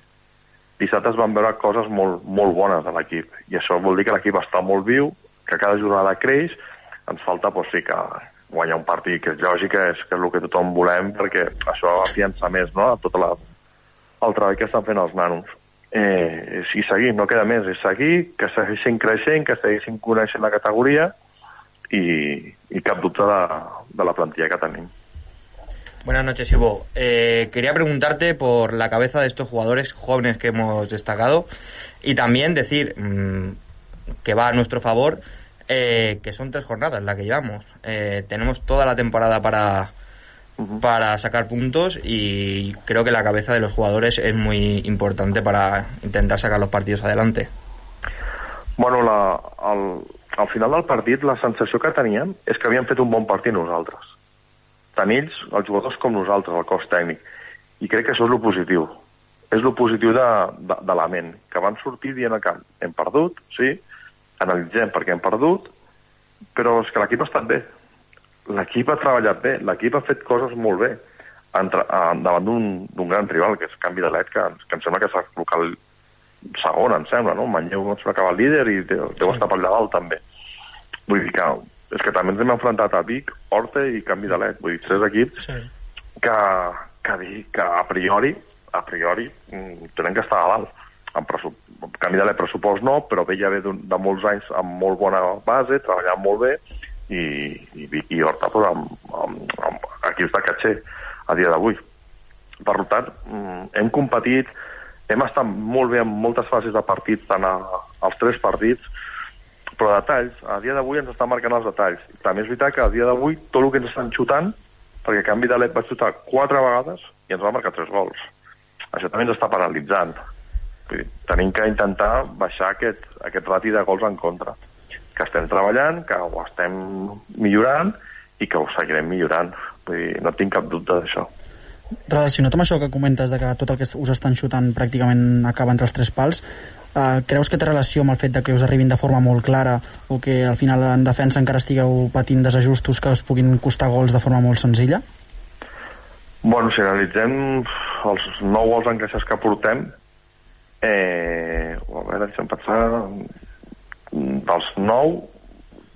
S14: Dissabte es van veure coses molt, molt bones de l'equip, i això vol dir que l'equip està molt viu, que cada jornada creix, ens falta, doncs sí, que guanyar un partit, que és lògic, que és, que és el que tothom volem, perquè això afiança més, no?, a tot la, el treball que estan fent els nanos. Eh, i seguir, no queda més, és seguir, que segueixin creixent, que segueixin coneixent la categoria i, i cap dubte de, de la plantilla que tenim.
S5: Buenas noches, Ivo. Eh, quería preguntarte por la cabeza de estos jugadores jóvenes que hemos destacado y también decir mm, que va a nuestro favor eh, que son tres jornadas las que llevamos. Eh, tenemos toda la temporada para, para sacar puntos y creo que la cabeza de los jugadores es muy importante para intentar sacar los partidos adelante.
S14: Bueno, la, al, al final del partit la sensació que teníem és que havíem fet un bon partit nosaltres. Tant ells, els jugadors, com nosaltres, el cos tècnic. I crec que això és el positiu. és lo positiu de, de, de la ment, que van sortir dient al camp, hem perdut, sí, analitzem perquè hem perdut, però és que l'equip ha estat bé. L'equip ha treballat bé, l'equip ha fet coses molt bé entre, eh, davant d'un gran rival, que és Canvi de Let, que, que em sembla que s'ha col·locat segon, em sembla, no? Manlleu em sembla que va líder i deu, deu estar per dalt també. Vull dir que és que també ens hem enfrontat a Vic, Horta i Canvi de Let, vull dir, tres equips
S3: Sí.
S14: que, que, que a priori, a priori mm, tenen que estar a dalt. En pressup... Canvi de pressupost no, però ve ja ve d'un- de molts anys amb molt bona base, treballant molt bé, i, i Vic i Horta pues, amb, amb, amb equips de caché a dia d'avui. Per tant, mm, hem competit, hem estat molt bé en moltes fases de partits, tant a, als tres partits, però detalls, a dia d'avui ens estan marcant els detalls. També és veritat que a dia d'avui tot el que ens estan xutant, perquè a canvi de l'EP va xutar quatre vegades i ens va marcar tres gols. Això també ens està penalitzant. Tenim que intentar baixar aquest, aquest rati de gols en contra. Que estem treballant, que ho estem millorant i que ho seguirem millorant. Vull dir, no tinc cap dubte d'això.
S4: Relacionat amb això que comentes de que tot el que us estan xutant pràcticament acaba entre els tres pals, eh, creus que té relació amb el fet de que us arribin de forma molt clara o que al final en defensa encara estigueu patint desajustos que us puguin costar gols de forma molt senzilla?
S14: Bueno, si analitzem els nou gols encaixats que portem, eh, a veure, deixa'm pensar, dels nou,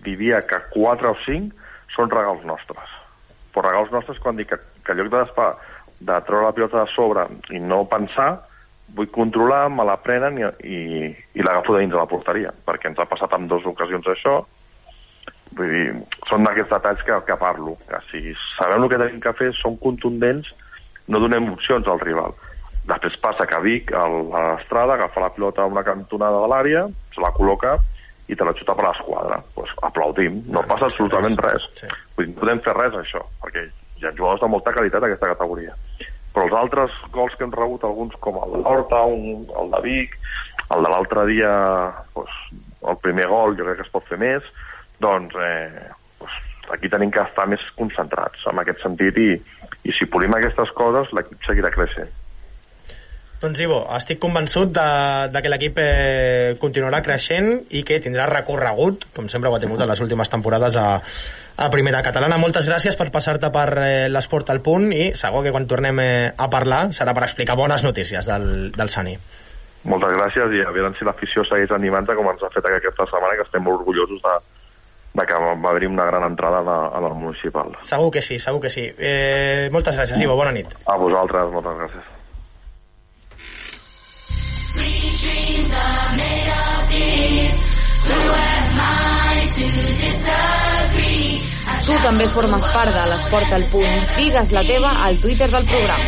S14: diria que 4 o 5 són regals nostres. Però regals nostres quan dic que, que en lloc de, despar, de treure la pilota de sobre i no pensar, vull controlar, me la prenen i, i, i l'agafo de dins de la porteria, perquè ens ha passat en dues ocasions això, Vull dir, són d'aquests detalls que, que parlo, que si sabem el que tenim que fer, són contundents, no donem opcions al rival. Després passa que Vic, el- a l'estrada, agafa la pilota a una cantonada de l'àrea, se la col·loca i te la xuta per l'esquadra. Pues aplaudim, no passa absolutament res. Vull dir, no podem fer res, això, perquè hi ha jugadors de molta qualitat a aquesta categoria. Però els altres gols que hem rebut, alguns com el de l'Horta, un, el de Vic, el de l'altre dia, pues, el primer gol, jo crec que es pot fer més, doncs eh, pues, aquí tenim que estar més concentrats en aquest sentit i, i si polim aquestes coses l'equip seguirà creixent.
S3: Doncs Ivo, estic convençut de, de que l'equip eh, continuarà creixent i que tindrà recorregut, com sempre ho ha tingut en les últimes temporades a, a primera catalana. Moltes gràcies per passar-te per eh, l'esport al punt i segur que quan tornem eh, a parlar serà per explicar bones notícies del, del Sani.
S14: Moltes gràcies i a veure si l'afició segueix animant com ens ha fet aquesta setmana, que estem molt orgullosos de, de que va haver-hi una gran entrada a la, a la municipal.
S3: Segur que sí, segur que sí. Eh, moltes gràcies, Ivo, bona nit.
S14: A vosaltres, moltes gràcies.
S15: Dreams are made of this. Who am I to disagree?
S2: Tu també formes part de l'Esport al Punt. Digues la teva al Twitter del programa.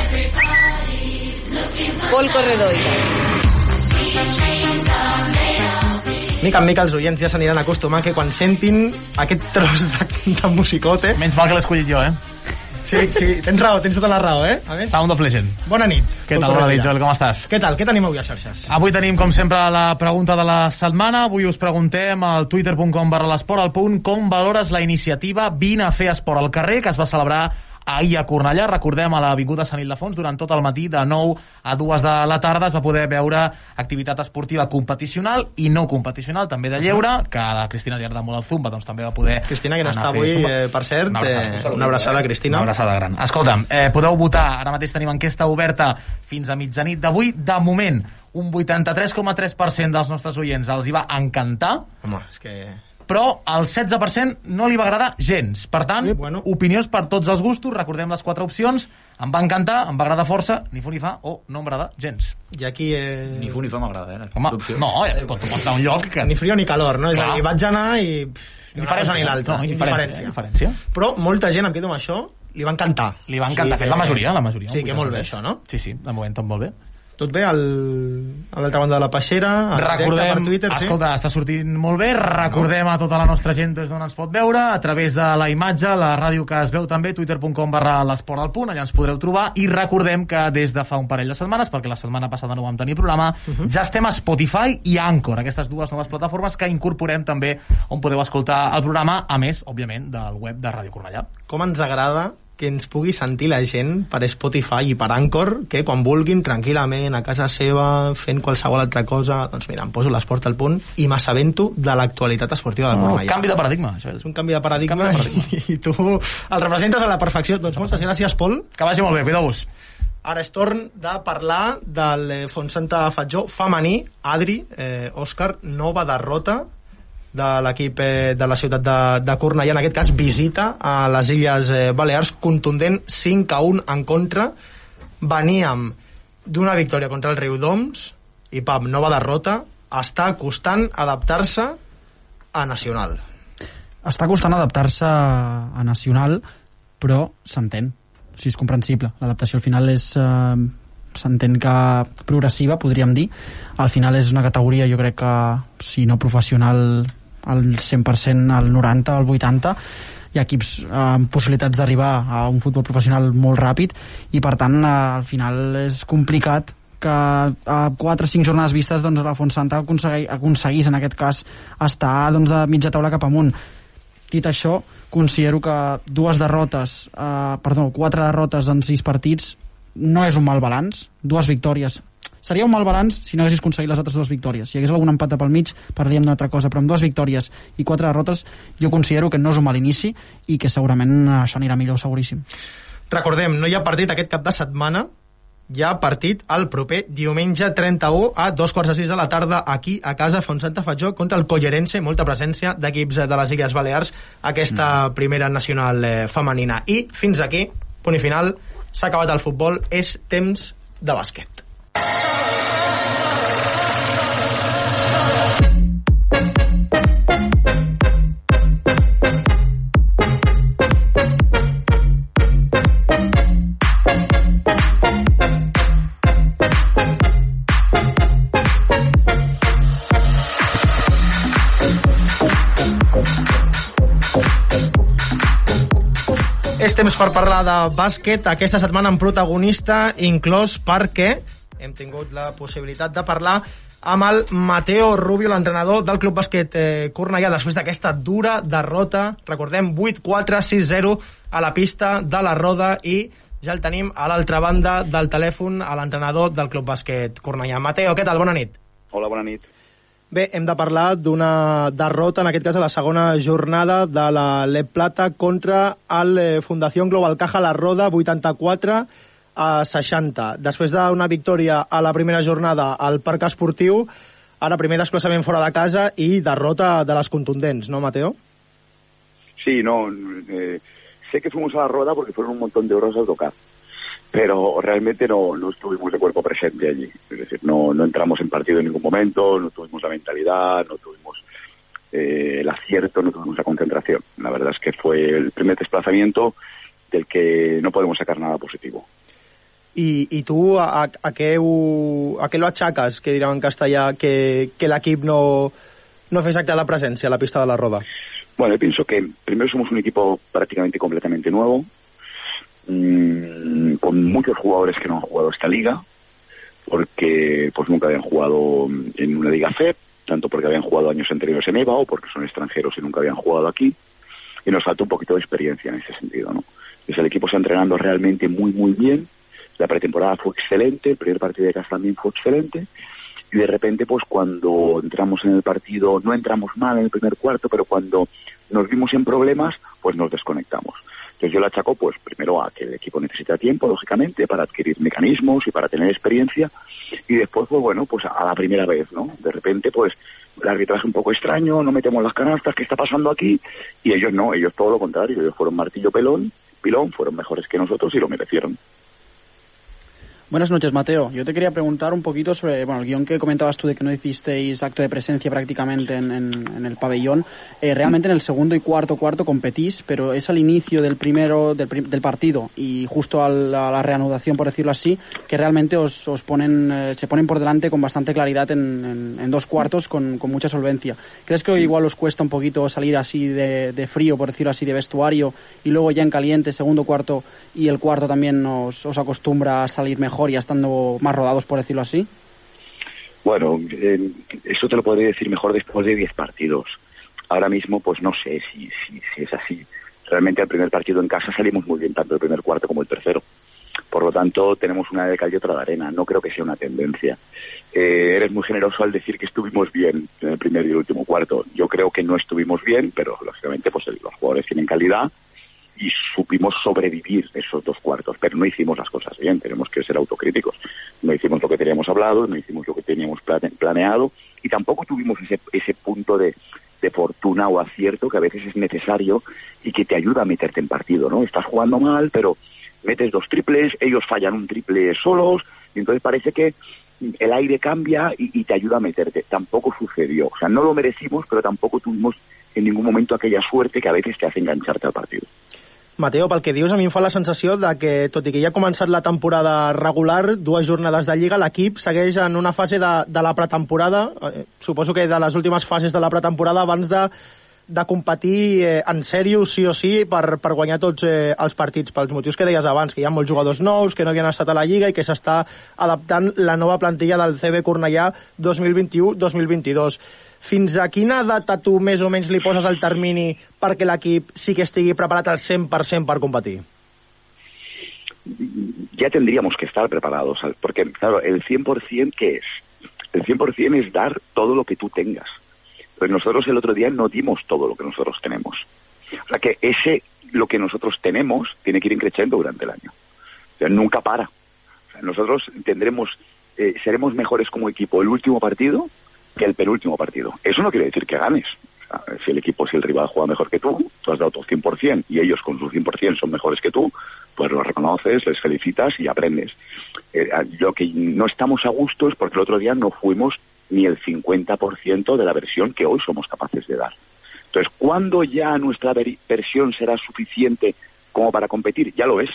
S2: Pol Corredor.
S3: Mica en mica els oients ja s'aniran acostumant que quan sentin aquest tros de, de musicote...
S6: Menys mal que l'he escollit jo, eh?
S3: Sí, sí, tens raó, tens tota la raó, eh? A més,
S6: Sound of Legend.
S3: bona nit.
S6: Què tal, bona nit, Joel, com estàs?
S3: Què tal? Què tenim avui a xarxes?
S6: Avui tenim, com sempre, la pregunta de la setmana. Avui us preguntem al twitter.com barra l'esport al punt com valores la iniciativa Vine a fer esport al carrer que es va celebrar ahir a Cornellà, recordem, a l'Avinguda Sant Ildefons, durant tot el matí, de 9 a 2 de la tarda, es va poder veure activitat esportiva competicional i no competicional, també de lleure, que a la Cristina li agrada molt el Zumba, doncs també va poder
S3: Cristina, que no està avui, eh, per cert,
S6: Una abraçada.
S3: eh, una abraçada, Cristina.
S6: Una abraçada gran. Escolta'm, eh, podeu votar, ara mateix tenim enquesta oberta fins a mitjanit d'avui, de moment, un 83,3% dels nostres oients els hi va encantar,
S3: Home, és que...
S6: però el 16% no li va agradar gens. Per tant, bueno. opinions per tots els gustos, recordem les quatre opcions, em va encantar, em va agradar força, ni fu ni fa, o no m'agrada gens.
S3: I aquí... Eh...
S8: Ni fu ni fa m'agrada, eh?
S6: Home, no, eh, quan tu pots anar a un lloc que...
S3: Ni frio ni calor, no? És
S6: Clar.
S3: a dir, vaig anar i... Pff, ni una cosa ni l'altra.
S6: No, indiferència,
S3: indiferència.
S6: indiferència.
S3: Però molta gent, em quedo amb això, li va encantar.
S6: Li va encantar,
S3: O sigui
S6: fet la majoria, la majoria.
S3: Sí, que molt bé
S6: 83.
S3: això, no?
S6: Sí, sí, de moment tot molt bé.
S3: Tot bé al, a l'altra banda de la peixera,
S6: Recordem,
S3: per Twitter, sí?
S6: escolta, està sortint molt bé, recordem a tota la nostra gent des d'on ens pot veure, a través de la imatge, la ràdio que es veu també, twitter.com barra l'esport al punt, allà ens podreu trobar, i recordem que des de fa un parell de setmanes, perquè la setmana passada no vam tenir programa,
S3: Mhm.
S6: ja estem a Spotify i Anchor, aquestes dues noves plataformes que incorporem també on podeu escoltar el programa, a més, òbviament, del web de Ràdio Cornellà.
S3: Com ens agrada que ens pugui sentir la gent per Spotify i per Anchor, que quan vulguin, tranquil·lament, a casa seva, fent qualsevol altra cosa, doncs mira, em poso l'esport al punt i m'assabento de l'actualitat esportiva de
S16: No,
S3: Cornellà.
S16: canvi de paradigma, això és.
S3: És un canvi de paradigma, I, i tu el representes a la perfecció. Doncs moltes gràcies, Pol.
S16: Que vagi molt bé, cuideu-vos.
S3: Ara és torn de parlar del eh, Fontsanta Fatjó femení. Adri, eh, Òscar, nova derrota de l'equip eh, de la ciutat de, de Cornellà, en aquest cas visita a les Illes eh, Balears, contundent 5 a 1 en contra. Veníem d'una victòria contra el Riu d'Oms i, pam, nova derrota. Està costant adaptar-se a Nacional.
S4: Està costant adaptar-se a Nacional, però s'entén. O sigui, és comprensible. L'adaptació al final és... Eh, s'entén que progressiva, podríem dir. Al final és una categoria, jo crec que, si no professional, al 100%, al 90, al 80, hi ha equips amb possibilitats d'arribar a un futbol professional molt ràpid i per tant eh, al final és complicat que a 4 o 5 jornades vistes doncs, la Fontsanta aconsegueix, aconseguís en aquest cas estar doncs, a mitja taula cap amunt. Dit això, considero que dues derrotes, eh, perdó, quatre derrotes en sis partits no és un mal balanç, dues victòries seria un mal balanç si no haguessis aconseguit les altres dues victòries. Si hi hagués algun empat pel mig, parlaríem d'una altra cosa, però amb dues victòries i quatre derrotes, jo considero que no és un mal inici i que segurament això anirà millor, seguríssim.
S3: Recordem, no hi ha partit aquest cap de setmana, hi ha partit el proper diumenge 31 a dos quarts de sis de la tarda aquí a casa Fontsanta Fatjó contra el Collerense, molta presència d'equips de les Illes Balears aquesta mm. primera nacional eh, femenina i fins aquí, punt i final s'ha acabat el futbol, és temps de bàsquet És temps per parlar de bàsquet, aquesta setmana amb protagonista, inclòs perquè hem tingut la possibilitat de parlar amb el Mateo Rubio, l'entrenador del Club Bàsquet eh, Cornellà, després d'aquesta dura derrota, recordem, 8-4, 6-0 a la pista de la Roda i ja el tenim a l'altra banda del telèfon a l'entrenador del Club Bàsquet Cornellà. Mateo, què tal? Bona nit.
S17: Hola, bona nit.
S3: Bé, hem de parlar d'una derrota, en aquest cas a la segona jornada de la LEP Plata contra el eh, Fundació Global Caja La Roda, 84 a 60. Després d'una victòria a la primera jornada al Parc Esportiu, ara primer desplaçament fora de casa i derrota de les contundents, no, Mateo?
S17: Sí, no, eh, sé que fuimos a la Roda porque fueron un montón de horas a tocar. pero realmente no, no estuvimos de cuerpo presente allí. Es decir, no, no entramos en partido en ningún momento, no tuvimos la mentalidad, no tuvimos eh, el acierto, no tuvimos la concentración. La verdad es que fue el primer desplazamiento del que no podemos sacar nada positivo.
S3: I, i tu a, a, què ho, a què lo achaques, que direm en castellà, que, que l'equip no, no fes acte de presència a la pista de la Roda?
S17: Bueno, yo pienso que primero somos un equipo prácticamente completamente nuevo, mmm, con muchos jugadores que no han jugado esta liga, porque pues nunca habían jugado en una liga FEP, tanto porque habían jugado años anteriores en EVA o porque son extranjeros y nunca habían jugado aquí, y nos falta un poquito de experiencia en ese sentido, ¿no? Entonces el equipo está entrenando realmente muy, muy bien, la pretemporada fue excelente, el primer partido de casa también fue excelente, y de repente pues cuando entramos en el partido, no entramos mal en el primer cuarto, pero cuando nos vimos en problemas, pues nos desconectamos. Entonces yo le achaco pues primero a que el equipo necesita tiempo, lógicamente, para adquirir mecanismos y para tener experiencia, y después pues bueno, pues a la primera vez, ¿no? De repente pues el arbitraje un poco extraño, no metemos las canastas, ¿qué está pasando aquí? Y ellos no, ellos todo lo contrario, ellos fueron martillo pelón, pilón, fueron mejores que nosotros y lo merecieron.
S4: Buenas noches, Mateo. Yo te quería preguntar un poquito sobre bueno, el guion que comentabas tú de que no hicisteis acto de presencia prácticamente en, en, en el pabellón. Eh, realmente en el segundo y cuarto cuarto competís, pero es al inicio del primero del, del partido y justo a la, a la, reanudación, por decirlo así, que realmente os, os ponen, eh, se ponen por delante con bastante claridad en, en dos cuartos con, con, mucha solvencia. ¿Crees que igual os cuesta un poquito salir así de, de, frío, por decirlo así, de vestuario y luego ya en caliente, segundo cuarto y el cuarto también os, os acostumbra a salir mejor? Ya estando más rodados, por decirlo así?
S17: Bueno, eh, eso te lo podría decir mejor después de 10 partidos. Ahora mismo, pues no sé si, si, si es así. realmente el primer partido en casa salimos muy bien, tanto el primer cuarto como el tercero. Por lo tanto, tenemos una de cal y otra de arena. No creo que sea una tendencia. Eh, eres muy generoso al decir que estuvimos bien en el primer y el último cuarto. Yo creo que no estuvimos bien, pero lógicamente pues los jugadores tienen calidad y supimos sobrevivir esos dos cuartos, pero no hicimos las cosas bien, tenemos que ser autocríticos. No hicimos lo que teníamos hablado, no hicimos lo que teníamos plane- planeado y tampoco tuvimos ese, ese punto de, de fortuna o acierto que a veces es necesario y que te ayuda a meterte en partido, ¿no? Estás jugando mal, pero metes dos triples, ellos fallan un triple solos y entonces parece que el aire cambia y te ayuda a meterte. Tampoco sucedió, o sea, no lo merecimos, pero tampoco tuvimos en ningún momento aquella suerte que a veces te hace engancharte al partido.
S3: Mateo, pel que dius, a mi em fa la sensació de que, tot i que ja ha començat la temporada regular, dues jornades de Lliga, l'equip segueix en una fase de, de la pretemporada, eh, suposo que de les últimes fases de la pretemporada, abans de, de competir eh, en sèrio, sí o sí, per, per guanyar tots eh, els partits, pels motius que deies abans, que hi ha molts jugadors nous, que no havien estat a la Lliga i que s'està adaptant la nova plantilla del CB Cornellà 2021-2022. Fins a quina data tu més o menys li poses el termini perquè l'equip sí que estigui preparat al 100% per competir?
S17: ya tendríamos que estar preparados, porque claro, el 100% ¿qué es? El 100% es dar todo lo que tú tengas. Pues nosotros el otro día no dimos todo lo que nosotros tenemos. O sea que ese, lo que nosotros tenemos, tiene que ir creciendo durante el año. O sea, nunca para. O sea, nosotros tendremos, eh, seremos mejores como equipo el último partido que el penúltimo partido. Eso no quiere decir que ganes. O sea, si el equipo, si el rival juega mejor que tú, tú has dado tu 100% y ellos con su 100% son mejores que tú, pues lo reconoces, les felicitas y aprendes. Eh, lo que no estamos a gusto es porque el otro día no fuimos ni el 50% de la versión que hoy somos capaces de dar. Entonces, ¿cuándo ya nuestra versión será suficiente como para competir? Ya lo es.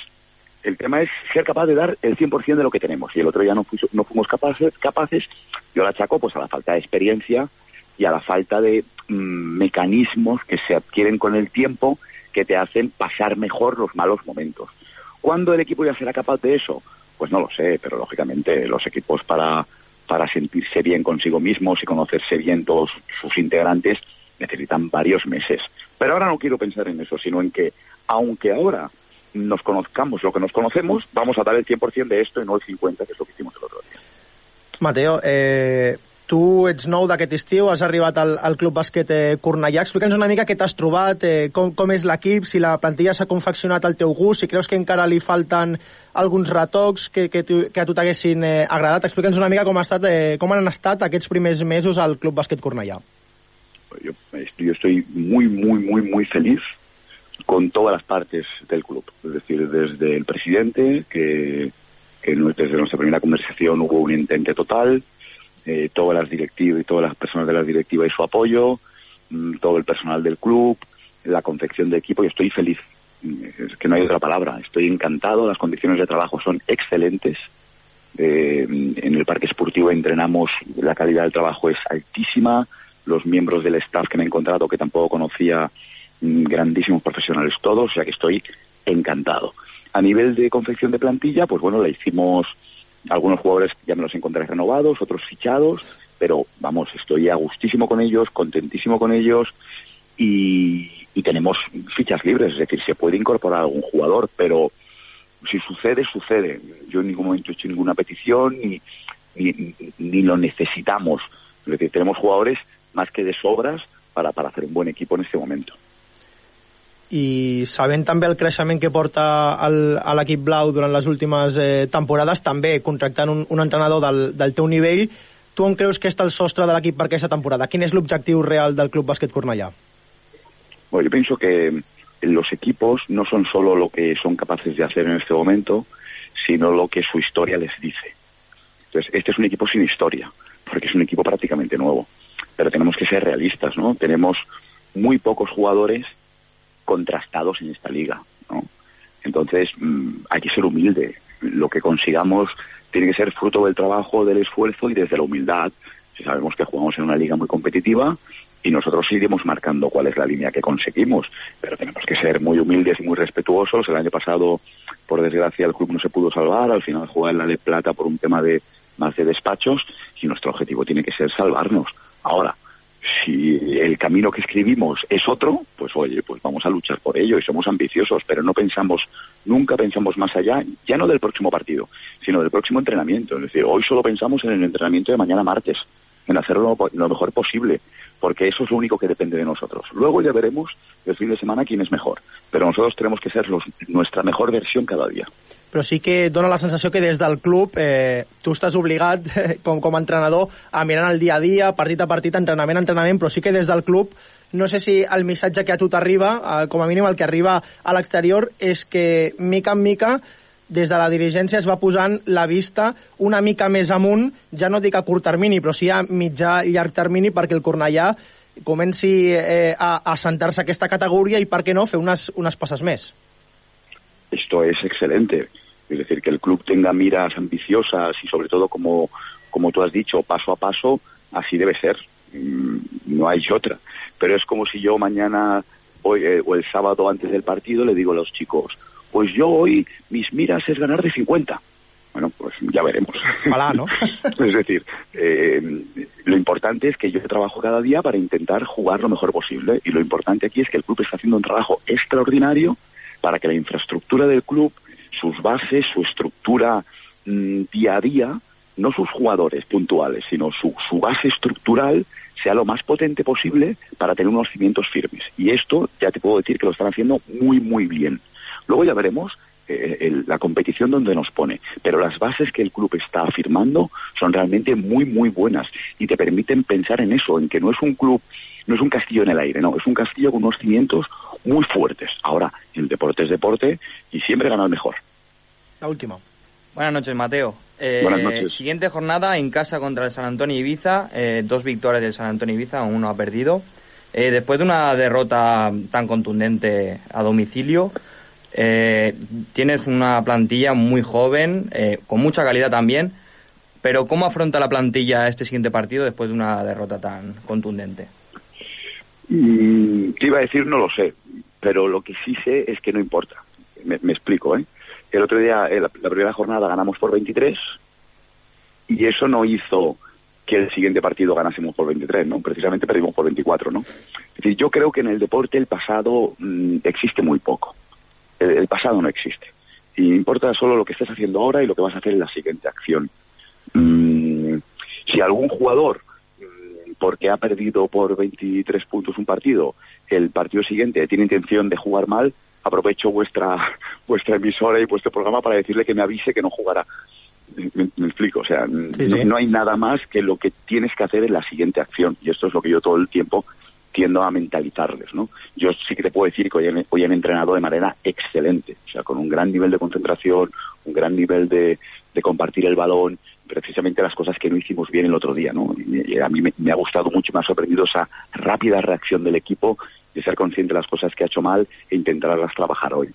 S17: El tema es ser capaz de dar el 100% de lo que tenemos. Y el otro día no, fuimos capaces, capaces, yo la achaco pues a la falta de experiencia y a la falta de mm, mecanismos que se adquieren con el tiempo que te hacen pasar mejor los malos momentos. ¿Cuándo el equipo ya será capaz de eso? Pues no lo sé, pero lógicamente los equipos para, para sentirse bien consigo mismos y conocerse bien todos sus integrantes necesitan varios meses. Pero ahora no quiero pensar en eso, sino en que aunque ahora nos conozcamos lo que nos conocemos, vamos a dar el 100% de esto y no el 50%, que es lo que hicimos el otro día.
S3: Mateo, eh, tu ets nou d'aquest estiu, has arribat al, al Club Bàsquet eh, Cornellà. Explica'ns una mica què t'has trobat, eh, com, com és l'equip, si la plantilla s'ha confeccionat al teu gust, si creus que encara li falten alguns retocs que, que, tu, que a tu t'haguessin eh, agradat. Explica'ns una mica com, ha estat, eh, com han estat aquests primers mesos al Club Bàsquet Cornellà.
S17: yo, yo estoy muy, muy, muy, muy feliz con todas las partes del club. Es decir, desde el presidente, que, desde nuestra primera conversación hubo un intento total, eh, todas las directivas y todas las personas de la directiva y su apoyo, mm, todo el personal del club, la confección de equipo, y estoy feliz. Mm, Es que no hay otra palabra. Estoy encantado, las condiciones de trabajo son excelentes. Eh, en el parque esportivo entrenamos, la calidad del trabajo es altísima, los miembros del staff que me he encontrado que tampoco conocía, grandísimos profesionales todos, o sea que estoy encantado. A nivel de confección de plantilla, pues bueno, la hicimos, algunos jugadores ya me los encontré renovados, otros fichados, pero vamos, estoy a gustísimo con ellos, contentísimo con ellos y, y tenemos fichas libres, es decir, se puede incorporar algún jugador, pero si sucede, sucede. Yo en ningún momento he hecho ninguna petición ni, ni, ni lo necesitamos. Es decir, tenemos jugadores más que de sobras para, para hacer un buen equipo en este momento.
S3: I sabent també el creixement que porta el, a l'equip blau durant les últimes eh, temporades, també contractant un, un entrenador del, del teu nivell, tu on creus que està el sostre de l'equip per aquesta temporada? Quin és l'objectiu real del Club Bàsquet Cornellà?
S17: Bueno, yo pienso que los equipos no son solo lo que son capaces de hacer en este momento, sino lo que su historia les dice. Entonces, este es un equipo sin historia, porque es un equipo prácticamente nuevo. Pero tenemos que ser realistas, ¿no? Tenemos muy pocos jugadores contrastados en esta liga, ¿no? Entonces, mm, hay que ser humilde. Lo que consigamos tiene que ser fruto del trabajo, del esfuerzo y desde la humildad. Si sabemos que jugamos en una liga muy competitiva y nosotros iremos marcando cuál es la línea que conseguimos, pero tenemos que ser muy humildes y muy respetuosos. El año pasado, por desgracia, el club no se pudo salvar, al final jugó en la de plata por un tema de más de despachos y nuestro objetivo tiene que ser salvarnos. Ahora, Si el camino que escribimos es otro, pues oye, pues vamos a luchar por ello y somos ambiciosos, pero no pensamos, nunca pensamos más allá, ya no del próximo partido, sino del próximo entrenamiento. Es decir, hoy solo pensamos en el entrenamiento de mañana martes, en hacerlo lo mejor posible, porque eso es lo único que depende de nosotros. Luego ya veremos el fin de semana quién es mejor, pero nosotros tenemos que ser nuestra mejor versión cada día.
S3: Però sí que dona la sensació que des del club eh, tu estàs obligat, eh, com, com a entrenador, a mirar el dia a dia, partit a partit, entrenament a entrenament, però sí que des del club no sé si el missatge que a tu t'arriba, eh, com a mínim el que arriba a l'exterior, és que mica en mica des de la dirigència es va posant la vista una mica més amunt, ja no dic a curt termini, però sí a mitjà i llarg termini perquè el Cornellà comenci eh, a, a sentar-se aquesta categoria i, per què no, fer unes, unes passes més.
S17: Esto es excelente. Es decir, que el club tenga miras ambiciosas y sobre todo, como, como tú has dicho, paso a paso, así debe ser. Mm, No hay otra. Pero es como si yo mañana hoy, eh, o el sábado antes del partido le digo a los chicos, pues yo hoy mis miras es ganar de 50. Bueno, pues ya veremos.
S3: Ojalá, ¿no?
S17: es decir, eh, lo importante es que yo trabajo cada día para intentar jugar lo mejor posible y lo importante aquí es que el club está haciendo un trabajo extraordinario para que la infraestructura del club, sus bases, su estructura mm, día a día, no sus jugadores puntuales, sino su, su base estructural sea lo más potente posible para tener unos cimientos firmes. Y esto ya te puedo decir que lo están haciendo muy, muy bien. Luego ya veremos eh, el- la competición donde nos pone, pero las bases que el club está afirmando son realmente muy, muy buenas y te permiten pensar en eso, en que no es un club, no es un castillo en el aire, no, es un castillo con unos cimientos muy fuertes. Ahora, el deporte es deporte y siempre gana el mejor.
S3: La última.
S5: Buenas noches, Mateo. Eh,
S17: Buenas noches.
S5: Siguiente jornada en casa contra el San Antonio Ibiza. eh, dos victorias del San Antonio Ibiza, uno ha perdido. Eh, después de una derrota tan contundente a domicilio, eh, tienes una plantilla muy joven, eh, con mucha calidad también. Pero ¿cómo afronta la plantilla este siguiente partido después de una derrota tan contundente?
S17: Mm, te iba a decir, no lo sé, pero lo que sí sé es que no importa. Me, explico, ¿eh? El otro día, eh, la, la primera jornada ganamos por 23 y eso no hizo que el siguiente partido ganásemos por 23, ¿no? Precisamente perdimos por 24, ¿no? Es decir, yo creo que en el deporte el pasado mm, existe muy poco. El, el pasado no existe. Y importa solo lo que estés haciendo ahora y lo que vas a hacer en la siguiente acción. Mm, si algún jugador mm, porque ha perdido por 23 puntos un partido, el partido siguiente tiene intención de jugar mal, aprovecho vuestra vuestra emisora y vuestro programa para decirle que me avise que no jugará. Me, me explico, o sea,
S3: Sí,
S17: no,
S3: sí.
S17: no hay nada más que lo que tienes que hacer en la siguiente acción. Y esto es lo que yo todo el tiempo tiendo a mentalizarles, ¿no? Yo sí que te puedo decir que hoy han, hoy han entrenado de manera excelente, o sea, con un gran nivel de concentración, un gran nivel de, de compartir el balón, precisamente las cosas que no hicimos bien el otro día, ¿no? Y, a mí me, me ha gustado mucho, me ha sorprendido esa rápida reacción del equipo de ser consciente de las cosas que ha hecho mal e intentarlas trabajar hoy.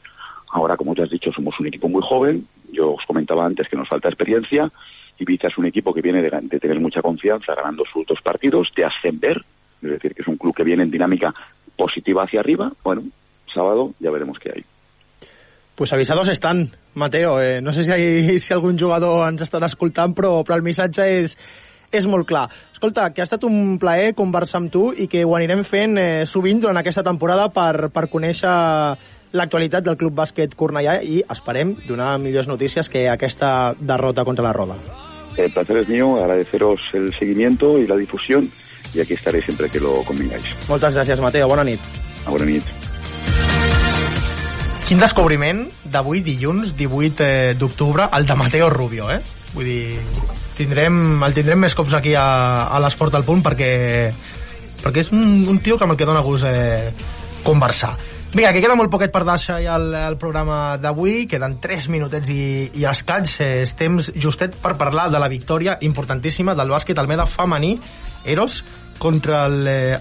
S17: Ahora, como te has dicho, somos un equipo muy joven. Yo os comentaba antes que nos falta experiencia. Ibiza es un equipo que viene de, de tener mucha confianza, ganando sus dos partidos, de ascender, es decir, que es un club que viene en dinámica positiva hacia arriba. Bueno, sábado ya veremos qué hay.
S3: Pues avisados estan, Mateo. Eh, no sé si, hi, si algun jugador ens estarà escoltant, però, però el missatge és, és molt clar. Escolta, que ha estat un plaer conversar amb tu i que ho anirem fent eh, sovint durant aquesta temporada per, per conèixer l'actualitat del Club Bàsquet Cornellà i esperem donar millors notícies que aquesta derrota contra la Roda.
S17: El placer es mío, agradeceros el seguimiento y la difusión y aquí estaré siempre que lo convengáis.
S3: Moltes gràcies, Mateo. Bona nit.
S17: A bona nit.
S3: Quin descobriment d'avui, dilluns, 18 eh, d'octubre, el de Mateo Rubio, eh? Vull dir, tindrem, el tindrem més cops aquí a, a l'Esport al Punt perquè, perquè és un, un tio que amb el que dona gust eh, conversar. Vinga, que queda molt poquet per deixar ja el, el programa d'avui, queden 3 minutets i, i escaig, eh, és temps justet per parlar de la victòria importantíssima del bàsquet Almeda femení, Eros, contra el eh,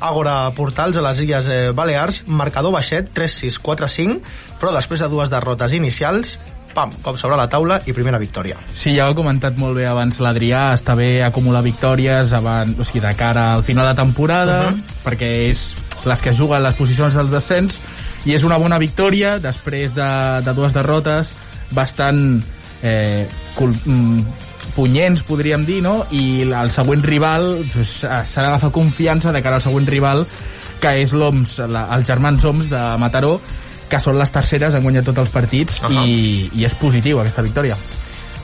S3: Portals a les Illes eh, Balears, marcador baixet, 3-6, 4-5, però després de dues derrotes inicials, pam, cop sobre la taula i primera victòria.
S6: Sí, ja ho ha comentat molt bé abans l'Adrià, està bé acumular victòries abans, o sigui, de cara al final de temporada, uh -huh. perquè és les que juguen les posicions del descens, i és una bona victòria després de, de dues derrotes bastant eh, cul, mm, punyents, podríem dir, no? I el següent rival pues, s'ha d'agafar confiança de cara al següent rival, que és l'OMS, la, els germans OMS de Mataró, que són les terceres, han guanyat tots els partits,
S5: Ajá.
S6: i, i és positiu aquesta victòria.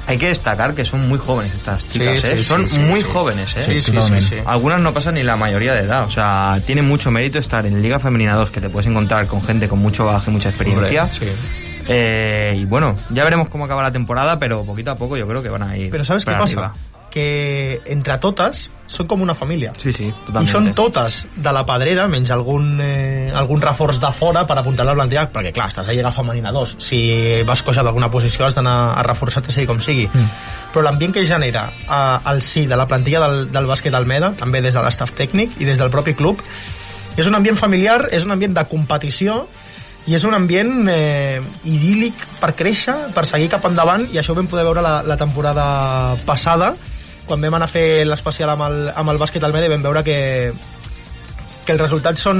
S5: Hay que destacar que son muy jóvenes estas chicas,
S6: Sí,
S5: ¿eh?
S6: sí,
S5: son
S6: sí,
S5: muy
S6: sí.
S5: jóvenes, ¿eh?
S6: Sí, sí, Totalmente. sí, sí.
S5: Algunas no pasan ni la mayoría de edad, o sea, tiene mucho mérito estar en Liga Femenina 2, que te puedes encontrar con gente con mucho bagaje, mucha experiencia.
S3: Hombre, sí.
S5: Eh, y bueno, ya veremos cómo acaba la temporada, pero poquito a poco yo creo que van a ir.
S3: Què
S5: para
S3: passa?
S5: arriba.
S3: Que entre totes són com una família.
S5: Sí, sí,
S3: I
S5: totalmente.
S3: són totes de la pedrera, menys algun, eh, algun reforç de fora per apuntar la plantilla, perquè clar, estàs a Lliga Femenina 2. Si vas coixar d'alguna posició has d'anar a reforçar-te sigui com sigui. Mm. Però l'ambient que genera eh, al sí de la plantilla del, del bàsquet Almeda, també des de l'estaf tècnic i des del propi club, és un ambient familiar, és un ambient de competició i és un ambient eh, idíl·lic per créixer, per seguir cap endavant i això ho vam poder veure la, la temporada passada quan vam anar a fer l'especial amb, el, amb el bàsquet Almeda i vam veure que que els resultats són,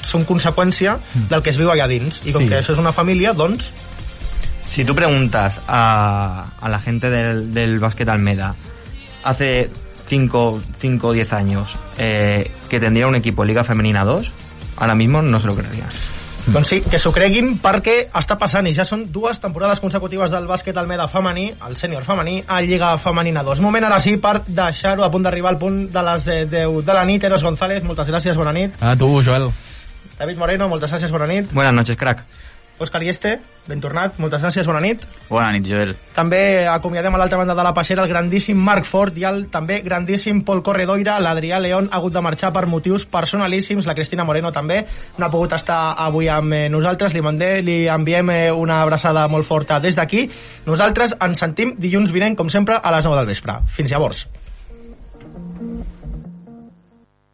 S3: són conseqüència del que es viu allà dins i com
S5: Sí.
S3: que això és una família, doncs
S5: Si tú preguntas a, a la gente del, del básquet Almeda hace 5 o 10 años eh, que tendría un equipo de Liga Femenina 2, ahora mismo no se lo creerían.
S3: Doncs sí, que s'ho creguin perquè està passant i ja són dues temporades consecutives del bàsquet Almeda femení, el sènior femení, a Lliga Femenina 2. Moment ara sí per deixar-ho a punt d'arribar al punt de les eh, 10 de la nit. Eros González, moltes gràcies, bona nit.
S6: A tu, Joel.
S3: David Moreno, moltes gràcies, bona nit.
S5: Buenas noches, crack.
S3: Òscar Ieste, ben tornat, moltes gràcies, bona nit.
S8: Bona nit, Joel.
S3: També acomiadem a l'altra banda de la passera el grandíssim Marc Fort i el també grandíssim Pol Corredoira. L'Adrià León ha hagut de marxar per motius personalíssims. La Cristina Moreno també no ha pogut estar avui amb eh, nosaltres. Li, mandé, li enviem eh, una abraçada molt forta des d'aquí. Nosaltres ens sentim dilluns vinent, com sempre, a les 9 del vespre. Fins llavors.